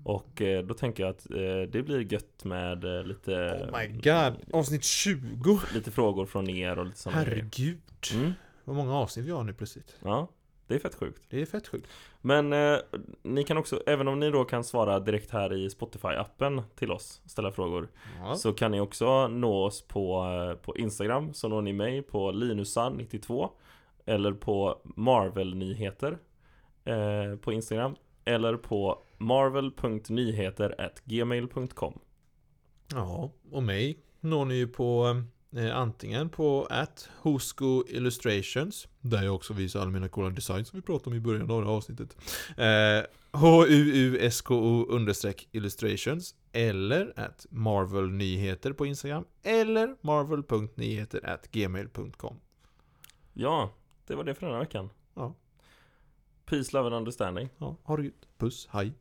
Och eh, då tänker jag att eh, det blir gött med lite Oh my god, avsnitt 20! Lite frågor från er och lite grejer. Herregud! mm, Vad många avsnitt vi har nu plötsligt. Ja, det är fett sjukt Det är fett sjukt. Men eh, ni kan också, även om ni då kan svara direkt här i Spotify-appen till oss, ställa frågor Ja. Så kan ni också nå oss på, på Instagram, så når ni mig på Linusan92 Eller på Marvel-nyheter eh, på Instagram. Eller på marvel.nyheter.gmail.com ja, och mig når ni ju på eh, antingen på at Hosko Illustrations Där jag också visar alla mina coola designs som vi pratade om i början av det här avsnittet. Eh, H-U-U-S-K-O understreck illustrations Eller at Marvel Nyheter på Instagram Eller marvel.nyheter at gmail.com Ja, det var det för den här veckan Ja. Peace, love and understanding Ja, ha det gött. Puss, hej